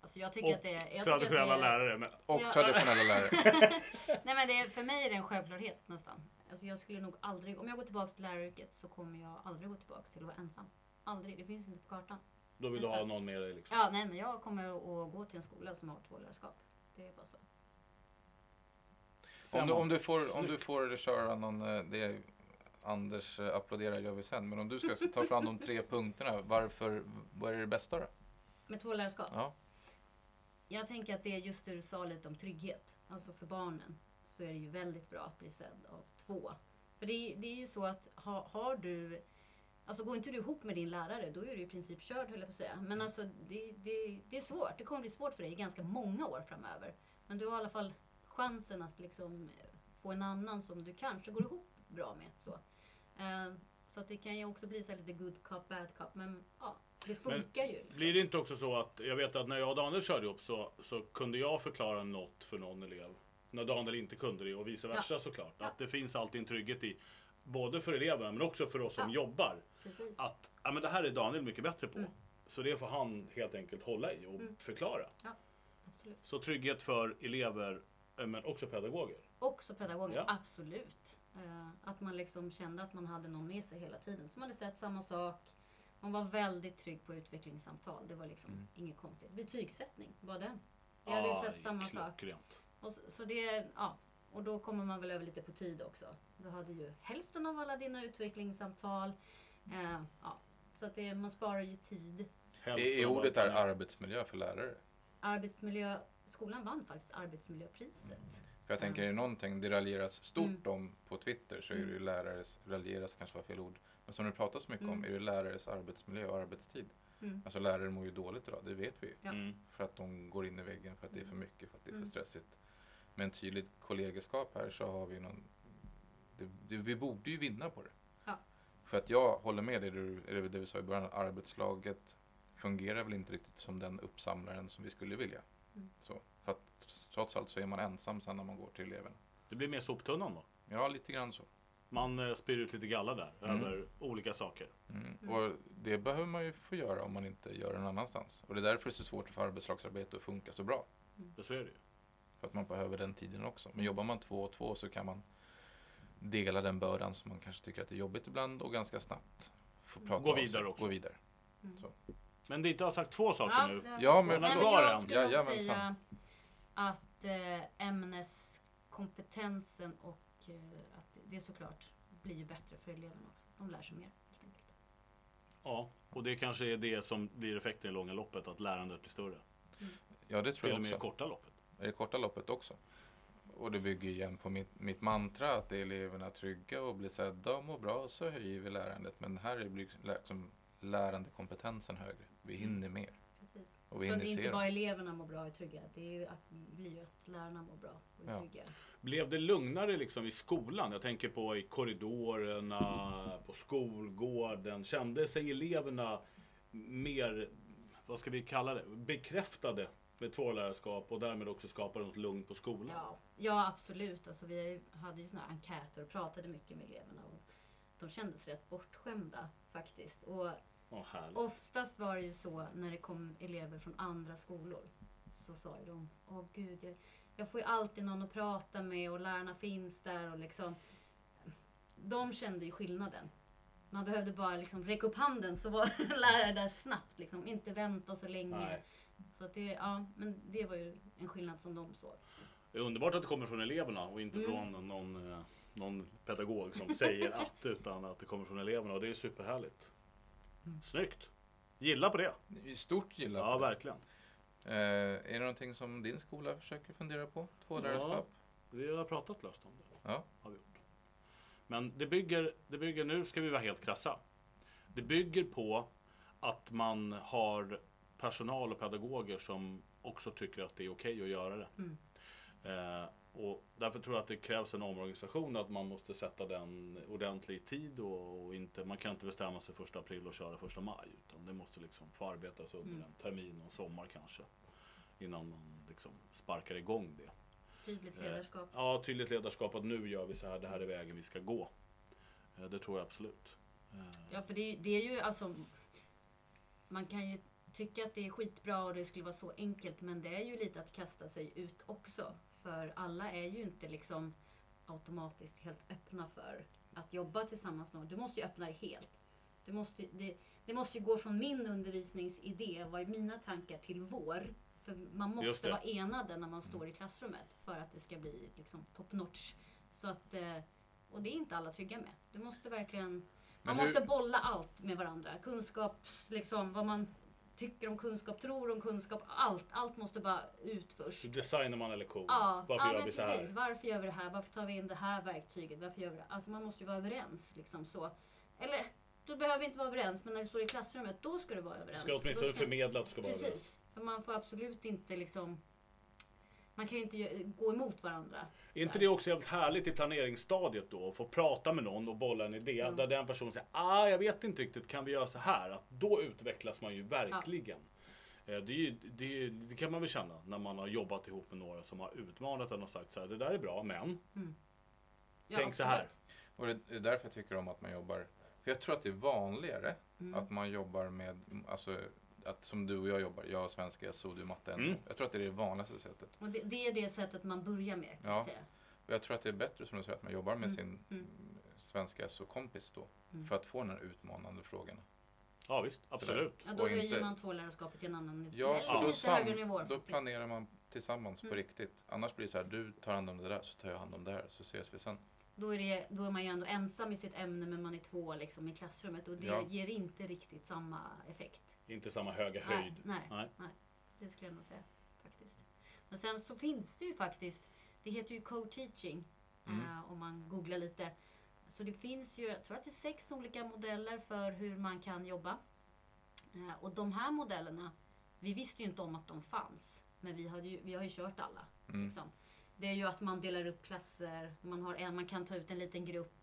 Alltså jag tycker Och att det. Jag tycker att Traditionella det är, lärare. Men, Och Ja. traditionella lärare. Nej men det är, för mig är det en självklarhet nästan. Alltså jag skulle nog aldrig, om jag går tillbaka till läraryrket så kommer jag aldrig gå tillbaka till att vara ensam. Aldrig, det finns inte på kartan. Då vill du ha någon med dig liksom. Ja, nej men jag kommer att gå till en skola som har tvålärarskap. Det är bara så. Om du, om, du får, om du får köra någon, eh, det Anders eh, applåderar gör vi sen, men om du ska ta fram de tre punkterna, varför, vad är det bästa då? Med tvålärarskap? Ja. Jag tänker att det är just det du sa lite om trygghet. Alltså för barnen så är det ju väldigt bra att bli sedd av två. För det är, det är ju så att ha, har du Alltså går inte du ihop med din lärare då är du i princip körd höll jag på att säga. Men alltså det, det, det är svårt. Det kommer bli svårt för dig i ganska många år framöver. Men du har i alla fall chansen att liksom eh, få en annan som du kanske går ihop bra med. Så, Eh, så att det kan ju också bli så lite good cop, bad cop. Men ja, det funkar ju. Liksom. Blir det inte också så att, jag vet att när jag och Daniel körde ihop så, så kunde jag förklara något för någon elev. När Daniel inte kunde det och vice versa såklart. Ja. Att det finns alltid en trygghet i, både för eleverna men också för oss som Ja. jobbar. Precis. Att ja, men det här är Daniel mycket bättre på. Mm. Så det får han helt enkelt hålla i och Mm. förklara. Absolut. Så trygghet för elever eh, men också pedagoger. Också pedagoger, Ja. absolut. Eh, att man liksom kände att man hade någon med sig hela tiden som hade sett samma sak. Man var väldigt trygg på utvecklingssamtal. Det var liksom Mm. inget konstigt. Betygssättning var den. Vi hade ju sett samma sak. Och så, så det, ja. Och då kommer man väl över lite på tid också. Du hade ju hälften av alla dina utvecklingssamtal. Eh, ja. Så att det, man sparar ju tid. Är, är ordet här. arbetsmiljö för lärare? Arbetsmiljö, skolan vann faktiskt arbetsmiljöpriset. För jag tänker, är det någonting det raljeras stort Mm. om på Twitter så är det ju lärares, raljeras kanske var fel ord, men som det pratas mycket om Mm. är det lärares arbetsmiljö och arbetstid. Mm. Alltså lärare mår ju dåligt idag, det vet vi ju. Ja. Mm. För att de går in i väggen, för att det är för mycket, för att det är för Mm. stressigt. Med en tydligt kollegeskap här så har vi någon det, det, vi borde ju vinna på det. För att jag håller med dig, det, du- eller det vi sa i början, arbetslaget fungerar väl inte riktigt som den uppsamlaren som vi skulle vilja. Mm. Så, för att trots allt så är man ensam sen när man går till eleven. Det blir mer soptunnan då. Ja, lite grann så. Man eh, spyr ut lite galla där Mm. över olika saker. Mm. Mm. Och det behöver man ju få göra om man inte gör det någon annanstans. Och det är därför det är så svårt för arbetslagsarbete att funka så bra. Det så är det ju. För att man behöver den tiden också. Men jobbar man två och två så kan man dela den bördan som man kanske tycker att det är jobbigt ibland och ganska snabbt få prata Gå vidare också. Gå vidare. Mm. Så. Men det inte har sagt två saker Ja, nu. Ja, jag men Kvar jag skulle nog Jajamensan. säga att eh, ämneskompetensen och eh, att det såklart blir bättre för eleverna också. De lär sig mer. Ja, och det kanske är det som blir effekten i långa loppet, att lärandet blir större. Ja, det tror Till jag och med i också. korta loppet. I det korta loppet också. Och det bygger igen på mitt, mitt mantra att är eleverna trygga och blir sedda och mår bra så höjer vi lärandet. Men här är blir liksom lärandekompetensen högre. Vi hinner mer. Precis. Och vi Så det är inte dem. bara eleverna mår bra och är trygga. Det är ju att, blir ju att lärarna mår bra och är Ja. trygga. Blev det lugnare liksom i skolan? Jag tänker på i korridorerna, på skolgården. Kände sig eleverna mer, vad ska vi kalla det, bekräftade med tvålärarskap och därmed också skapade något lugn på skolan? Ja, ja absolut. Alltså, vi hade ju här enkäter och pratade mycket med eleverna. Och de kändes rätt bortskämda faktiskt. Och härligt. oftast var det ju så när det kom elever från andra skolor. Så sa ju de, åh gud, jag, jag får ju alltid någon att prata med och lärarna finns där och liksom. De kände ju skillnaden. Man behövde bara liksom räcka upp handen så var lärare där snabbt. Liksom. Inte vänta så länge. Nej. Så att det, ja, men det var ju en skillnad som de såg. Det är underbart att det kommer från eleverna och inte Mm. från någon, eh, någon pedagog som säger att, utan att det kommer från eleverna och det är superhärligt. Mm. Snyggt! Gilla på det! I stort gillar Ja, på det. verkligen. Eh, är det någonting som din skola försöker fundera på? Tvålärarskap? Vi har pratat löst om det. Ja. Har vi gjort. Men det bygger, det bygger, nu ska vi vara helt krassa. Det bygger på att man har personal och pedagoger som också tycker att det är okej att göra det. Mm. Eh, och därför tror jag att det krävs en omorganisation, att man måste sätta den ordentlig i tid och, och inte, man kan inte bestämma sig första april och köra första maj. Utan det måste liksom få arbetas under Mm. en termin och en sommar kanske. Innan man liksom sparkar igång det. Tydligt Eh, ledarskap. Ja, tydligt ledarskap att nu gör vi så här, det här är vägen vi ska gå. Eh, Det tror jag absolut. Eh, Ja, för det, det är ju alltså... Man kan ju tycka att det är skitbra och det skulle vara så enkelt, men det är ju lite att kasta sig ut också. För alla är ju inte liksom automatiskt helt öppna för att jobba tillsammans med. Du måste ju öppna dig helt. Du måste, det, det måste ju gå från min undervisningsidé, vad är mina tankar, till vår. För man måste vara enade när man står i klassrummet för att det ska bli liksom top notch. Så att, eh, och det är inte alla trygga med. Du måste verkligen man hur- måste bolla allt med varandra. Kunskaps, liksom, vad man tycker om kunskap, tror om kunskap, allt. Allt måste bara ut först. Hur designar man en lektion? Ja, Varför ja gör vi så precis. här? Varför gör vi det här? Varför tar vi in det här verktyget? Varför gör vi det? Alltså man måste ju vara överens. Liksom så. Eller, du behöver inte vara överens, men när du står i klassrummet, då ska du vara Du överens. ska åtminstone ska- förmedla att du ska vara överens. Precis. För man får absolut inte liksom... Man kan ju inte gå emot varandra. Är inte det också jävligt härligt i planeringsstadiet då? Att få prata med någon och bolla en idé Mm. där den personen säger ah, jag vet inte riktigt, kan vi göra så här? Att då utvecklas man ju verkligen. Eh, Det, är ju, det, är ju- det kan man väl känna när man har jobbat ihop med några som har utmanat en och sagt så här, det där är bra, men Ja, tänk så här. absolut. Och det är därför jag tycker om att man jobbar. För jag tror att det är vanligare Mm. att man jobbar med, alltså att som du och jag jobbar, jag svenska, SO, du matte. Mm. Jag tror att det är det vanligaste sättet. Och det, det är det sättet man börjar med, kan Ja. jag säga. Och jag tror att det är bättre som du säger att man jobbar med Mm. sin Mm. svenska SO-kompis då. Mm. För att få de här utmanande frågorna. Ja visst, absolut. Ja, då höjer inte- man tvålärarskapet till en annan nivå. Ja, för då, lite sam, högre nivå. då faktiskt. planerar man tillsammans på Mm. riktigt. Annars blir det så här, du tar hand om det där så tar jag hand om det här så ses vi sen. Då är, det, då är man ju ändå ensam i sitt ämne men man är två liksom, i klassrummet och det Ja. ger inte riktigt samma effekt. Inte samma höga höjd. Nej, nej, Nej. det skulle jag nog säga. faktiskt. Men sen så finns det ju faktiskt, det heter ju co-teaching Mm. eh, om man googlar lite. Så det finns ju, jag tror att det är sex olika modeller för hur man kan jobba. Eh, och de här modellerna, vi visste ju inte om att de fanns. Men vi, hade ju, vi har ju kört alla. Mm. Liksom. Det är ju att man delar upp klasser, man, har en, man kan ta ut en liten grupp.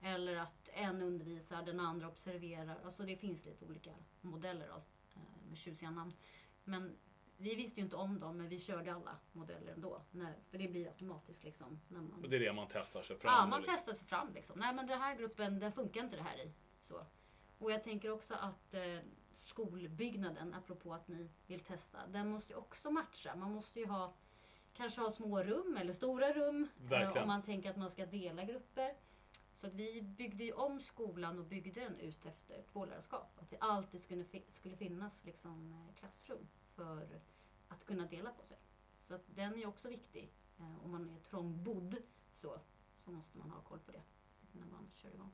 Eller att en undervisar, den andra observerar. Alltså det finns lite olika modeller då, eh, med tjusiga namn. Men vi visste ju inte om dem, men vi körde alla modeller ändå. När, för det blir automatiskt liksom. När man, Och det är det man testar sig fram Ja, man eller- testar sig fram liksom. Nej men den här gruppen, den funkar inte det här i. Så. Och jag tänker också att eh, skolbyggnaden, apropå att ni vill testa, den måste ju också matcha. Man måste ju ha, kanske ha små rum eller stora rum. Eh, om man tänker att man ska dela grupper. Så att vi byggde ju om skolan och byggde den ut efter tvålärarskap. Att det alltid skulle, fi- skulle finnas liksom, eh, klassrum för att kunna dela på sig. Så att den är också viktig. Eh, om man är trångbodd så, så måste man ha koll på det när man kör igång.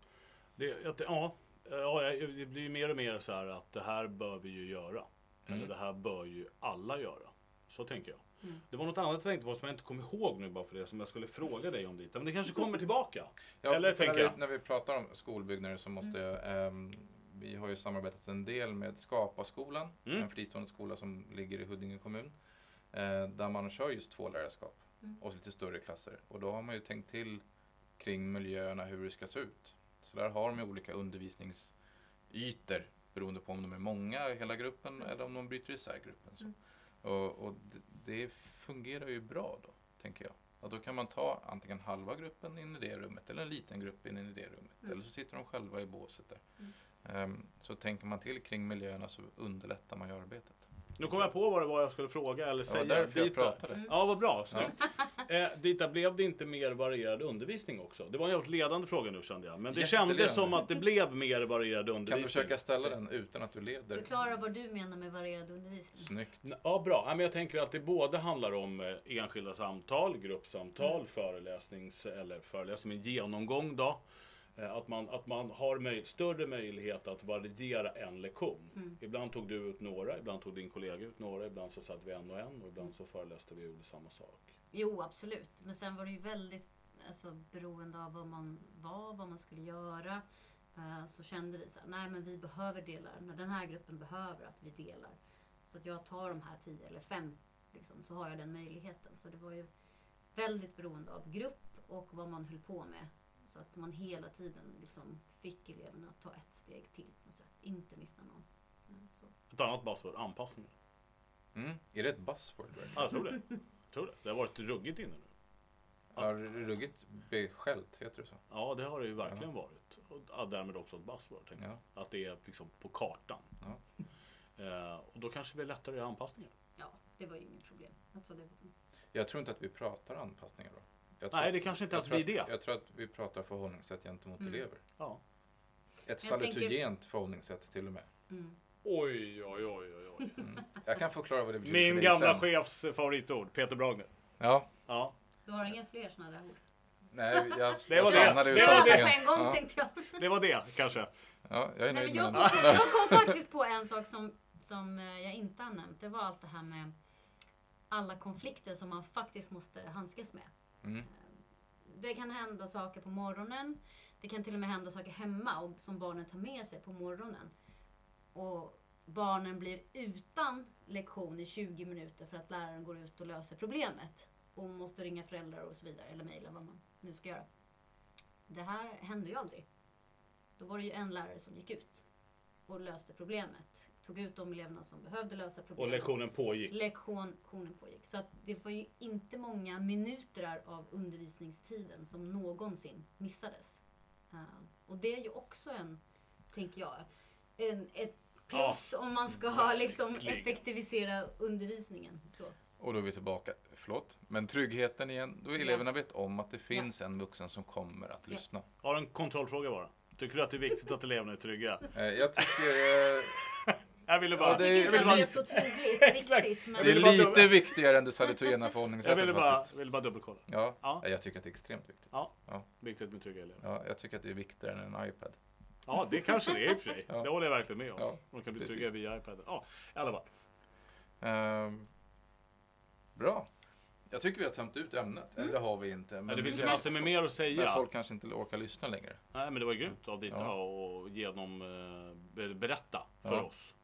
Det, att, det- ja, ja, det blir ju mer och mer så här att det här bör vi ju göra. Eller Mm. det här bör ju alla göra. Så tänker jag. Mm. Det var något annat jag tänkte på som jag inte kom ihåg nu bara för det som jag skulle fråga dig om dit. Men det kanske kommer tillbaka. Ja, Eller tänker när, vi, när vi pratar om skolbyggnader så måste jag, ehm, vi har ju samarbetat en del med Skapa-skolan, Mm. en fristående skola som ligger i Huddinge kommun. Eh, där man kör just två lärarskap Mm. och lite större klasser. Och då har man ju tänkt till kring miljöerna, hur det ska se ut. Så där har de olika undervisningsytor beroende på om de är många i hela gruppen Mm. eller om de bryter isär gruppen. Så. Och, och det, fungerar ju bra då, tänker jag. Att då kan man ta antingen halva gruppen in i det rummet eller en liten grupp in i det rummet. Mm. Eller så sitter de själva i båset där. Mm. Ehm, så tänker man till kring miljöerna så underlättar man ju arbetet. Nu kom jag på vad det var jag skulle fråga eller Det var säga. därför jag pratade. Mm. Ja, vad bra. Snyggt. Eh, Dita, blev det inte mer varierad undervisning också? Det var en jävligt ledande fråga nu kände jag. Men det kändes som att det blev mer varierad Kan undervisning. du försöka ställa den utan att du leder? Förklara vad du menar med varierad undervisning. Snyggt. Ja, bra. Ja, men jag tänker att det både handlar om eh, enskilda samtal, gruppsamtal, Mm. föreläsnings eller föreläsning genomgång då. Eh, Att man, att man har möj- större möjlighet att variera en lektion. Mm. Ibland tog du ut några, ibland tog din kollega ut några, ibland så satt vi en och en och ibland så föreläste vi och gjorde samma sak. Jo, absolut. Men sen var det ju väldigt alltså, beroende av vad man var, vad man skulle göra. Eh, Så kände vi så här, nej men vi behöver dela, när den här gruppen behöver att vi delar. Så att jag tar de här tio eller fem, liksom, så har jag den möjligheten. Så det var ju väldigt beroende av grupp och vad man höll på med. Så att man hela tiden liksom fick eleverna att ta ett steg till. Så att inte missa någon. Eh, Så. Ett annat buzzword, anpassningar. Mm. Är det ett buzzword? Ja, jag tror det. Jag tror det. Det har varit ruggigt inne nu. Ja, ruggigt beskällt, heter det så? Ja, det har det ju verkligen varit. Och ja, därmed också ett buzzword. Tänker Ja. jag. Att det är liksom på kartan. Ja. Eh, och då kanske det blir lättare att göra anpassningar. Ja, det var ju inget problem. Alltså, det, Jag tror inte att vi pratar anpassningar då. Jag tror Nej, det kanske inte ens blir att- det. Jag tror att vi pratar förhållningssätt gentemot Mm. elever. Ja. Ett Jag tänker- salutogent förhållningssätt till och med. mm. Oj, oj, oj, oj, oj. Mm. Jag kan förklara vad det betyder Min för dig gamla sen. chefs favoritord, Peter Bragner. Ja, Ja, Du har inga fler sådana där ord? nej, jag, Det var det. stannade Det var det. på salutogent. en gång Ja, tänkte jag. det var det kanske. ja, jag är Nej, nöjd men med jag, kom, jag kom faktiskt på en sak som, som eh, jag inte har nämnt. Det var allt det här med alla konflikter som man faktiskt måste handskas med. Mm. Det kan hända saker på morgonen. Det kan till och med hända saker hemma och, som barnen tar med sig på morgonen. Och barnen blir utan lektion i 20 minuter för att läraren går ut och löser problemet. Och måste ringa föräldrar och så vidare, eller mejla vad man nu ska göra. Det här hände ju aldrig. Då var det ju en lärare som gick ut och löste problemet. Tog ut de eleverna som behövde lösa Och problemet. lektionen pågick. Lektionen pågick. Så att det var ju inte många minuter av undervisningstiden som någonsin missades. Eh, och det är ju också en, tänker jag, en, ett plus om man ska ha liksom effektivisera undervisningen. Så. Och då är vi tillbaka, förlåt, men tryggheten igen. Då Ja. eleverna vet om att det finns en vuxen som kommer att Ja. lyssna. Har en kontrollfråga bara. Tycker du att det är viktigt att eleverna är trygga? Eh, Jag tycker eh, Jag ville bara... Ja, Jag det tycker är- inte jag ville att bara, det är så tydligt riktigt. Men det är lite viktigare än det salutogena jag förhållningssättet ville bara, faktiskt. ville bara dubbelkolla. Ja, Ja. jag tycker att det är extremt viktigt. Viktigt med trygga elever. Ja, jag tycker att det är viktigare än en iPad. Ja, det kanske det är i och för sig. Ja. Det håller jag verkligen med om. Ja, De kan bli precis. trygga via iPaden. Ja, i alla fall. Ehm, bra. Jag tycker vi har tömt ut ämnet. Eller det har vi inte. Men Men, det finns ju men massor med mer att säga. folk kanske inte orkar lyssna längre. Nej, men det var grymt av Dita Ja. att genom eh, be- berätta för Ja. oss.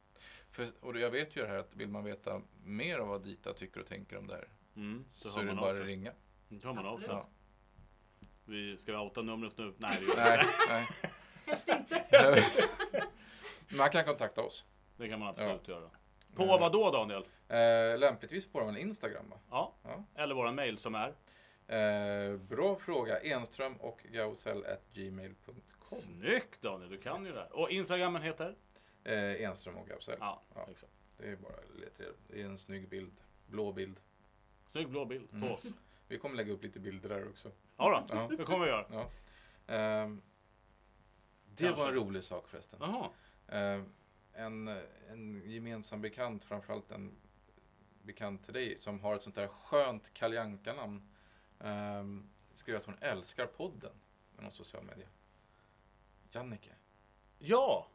För, och jag vet ju det här att vill man veta mer om vad Dita tycker och tänker om det här Mm, så hör är det bara att ringa. Det har man av sig. Absolut. Vi, ska vi outa numret nu? Nej, det gör vi Nej, nej. Helst inte. Man kan kontakta oss. Det kan man absolut göra. På Eh, vad då Daniel? Eh, lämpligtvis på vår Instagram va? Ja. Ja. Eller våra mail som är? Eh, bra fråga. Enström och gausell. Snyggt Daniel, du kan ju det här. Och Instagrammen heter? Eh, Enström och gausell. Ja, Ja. exakt. Det är bara lite. Det är en snygg bild. Blå bild. Snygg blå bild på Mm. oss. Vi kommer lägga upp lite bilder där också. Ja då, Ja. det kommer vi göra. Ja. Ehm, det Kanske. var en rolig sak förresten. Ehm, en, en gemensam bekant, framförallt en bekant till dig, som har ett sånt där skönt Kalle Anka-namn, um, skrev att hon älskar podden med någon social media. Jannike. Ja,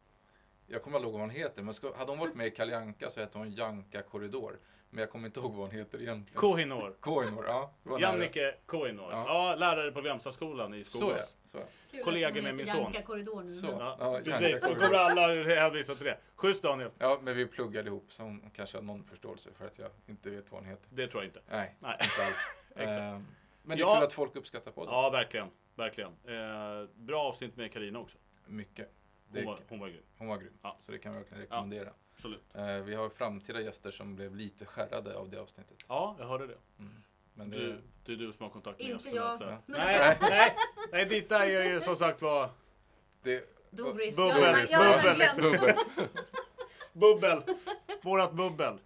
Jag kommer inte ihåg vad hon heter, men ska, hade hon varit med i Kalle Anka så hette hon Janka Korridor. Men jag kommer inte ihåg vad hon heter egentligen. Kohinor. Koinor, ja. Jannike Kohinor. Ja. Ja. lärare på Glemstaskolan i Så Skogås. Så, Kollegor att hon med min son. Janka Korridor nu. Så. Ja, Ja, precis. Då kommer alla hänvisa till det. Schysst Daniel. ja, men vi pluggade ihop så hon kanske har någon förståelse för att jag inte vet vad hon heter. Det tror jag inte. Nej, Nej. inte alls. Exakt. Ehm, men det är Ja. kul att folk uppskattar podden. Ja, verkligen. Verkligen. Eh, bra avsnitt med Karina också. Mycket. Det Hon var, hon var grym. hon var grym. Ja. Så det kan jag verkligen rekommendera. Absolut. Eh, vi har framtida gäster som blev lite skärrade av det avsnittet. Ja, jag hörde det. Men det, Du, det är du som har kontakt med Inte gästerna. jag. så- Ja. Nej, nej, nej, Dita är ju som sagt var det, Doris. Bubbel, bubbel, bubbel. bubbel. Vårat bubbel.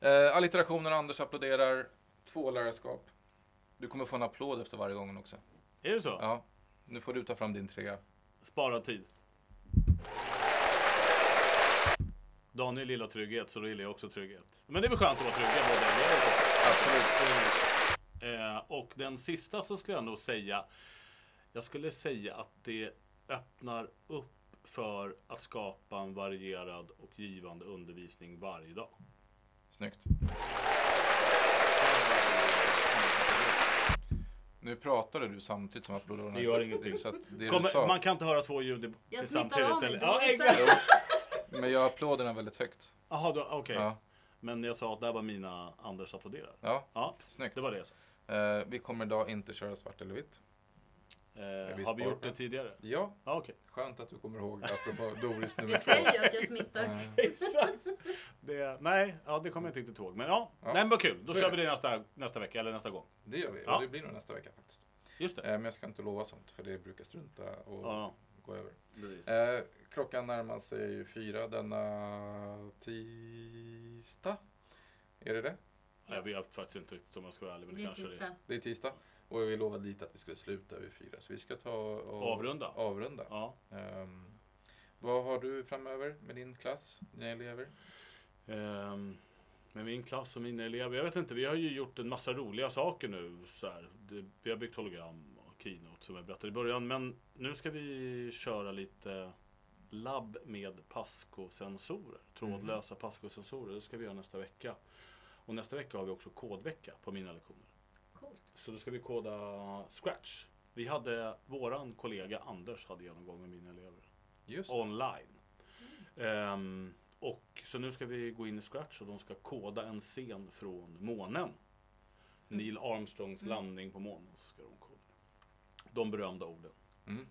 Eh, allitterationen, Anders applåderar. Tvålärarskap. Du kommer få en applåd efter varje gång också. Är det så? Ja, nu får du ta fram din trea. Spara tid. Daniel gillar trygghet, så då gillar jag också trygghet. Men det är väl skönt att vara trygga båda. Absolut. Eh, och den sista så skulle jag nog säga, jag skulle säga att det öppnar upp för att skapa en varierad och givande undervisning varje dag. Snyggt. Nu pratade du samtidigt som applåderna. Det gör ingenting. Så att det Kommer, sa, man kan inte höra två ljud i- Jag till smittar samtidigt. av mig eller? Ja, exakt. men jag applåderna väldigt högt. Jaha, okej. Ja, Men jag sa att där var mina Anders applåderar. ja, Ja, snyggt. det var det jag sa. Eh, vi kommer idag inte köra svart eller vitt. Eh, vi har vi gjort det tidigare? Ja, Ja, okej. skönt att du kommer ihåg apropå Doris nummer Jag säger ju att jag smittar. Exakt. Det, nej, ja, det kommer jag inte riktigt ihåg. Men ja, Ja. nej, men kul. Då Så kör det. vi det nästa, nästa vecka eller nästa gång. det gör vi, Ja. och det blir nog nästa vecka faktiskt. Just det. Eh, men jag ska inte lova sånt, för det brukar strunta och Ja, gå över. Eh, klockan närmar sig ju fyra denna tisdag. Är det det? Jag vet faktiskt inte riktigt om jag ska vara ärlig, men det Det är kanske det är. tisdag. Det är tisdag. Och vi lovade dit att vi skulle sluta vid fyra. Så vi ska ta och Avrunda. avrunda. Ja. Ehm, vad har du framöver med din klass, dina elever? Ehm, med min klass och mina elever. Jag vet inte, vi har ju gjort en massa roliga saker nu. Så här. Vi har byggt hologram och keynote som jag berättade i början. Men nu ska vi köra lite labb med Pasco-sensorer. Trådlösa Pasco-sensorer. Det ska vi göra nästa vecka. Och nästa vecka har vi också kodvecka på mina lektioner. Så då ska vi koda Scratch. Vi hade, våran kollega Anders hade genomgång med mina elever. Just Online. Ehm, och så nu ska vi gå in i Scratch och de ska koda en scen från månen. Neil Armstrongs landning på månen. Ska de, koda. de berömda orden. mm.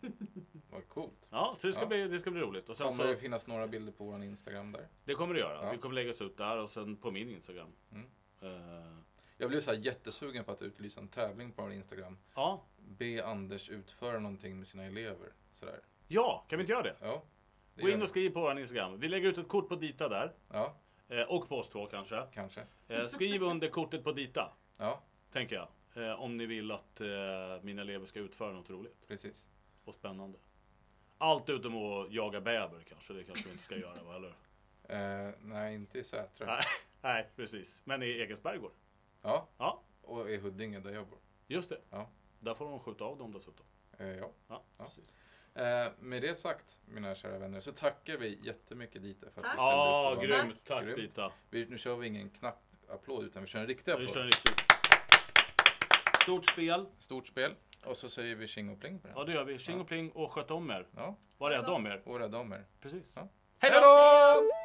Vad coolt. Ja, så det ska, Ja. Bli, det ska bli roligt. Och sen Kommer så, det finnas några bilder på vår Instagram där? det kommer det göra. Ja. Det kommer läggas ut där och sen på min Instagram. Mm. Eh, Jag blev så här jättesugen på att utlysa en tävling på Instagram. ja. Be Anders utföra någonting med sina elever. Sådär. ja, kan vi inte göra det? Ja. det Gå in och skriv på vår Instagram. Vi lägger ut ett kort på Dita där. Ja, Eh, och på oss två kanske. kanske. Eh, skriv under kortet på Dita. Ja, tänker jag. Eh, om ni vill att eh, mina elever ska utföra något roligt precis. och spännande. Allt utom att jaga bäver kanske, det kanske vi inte ska göra, va? eller? Eh, nej, inte i Sätra. Nej. Precis. Men i Egensberg går det. Ja, Ja, och i Huddinge där jag bor. just det. Ja. Där får de skjuta av dem dessutom. Eh, ja. Ja, Ja. precis. Eh, med det sagt, mina kära vänner, så tackar vi jättemycket Dita för att Tack. du ställde Ja, upp. var grymt. Tack Grymt. Dita. Vi, nu kör vi ingen knappapplåd, utan vi kör en riktig Vi applåd. kör en riktig. Stort spel. Stort spel. Och så säger vi tjing och pling på den. Ja, det gör vi. Tjing och pling och sköt om er. Ja, Var rädda om er. och rädda om er. Precis. Ja. Hej Hej då! då!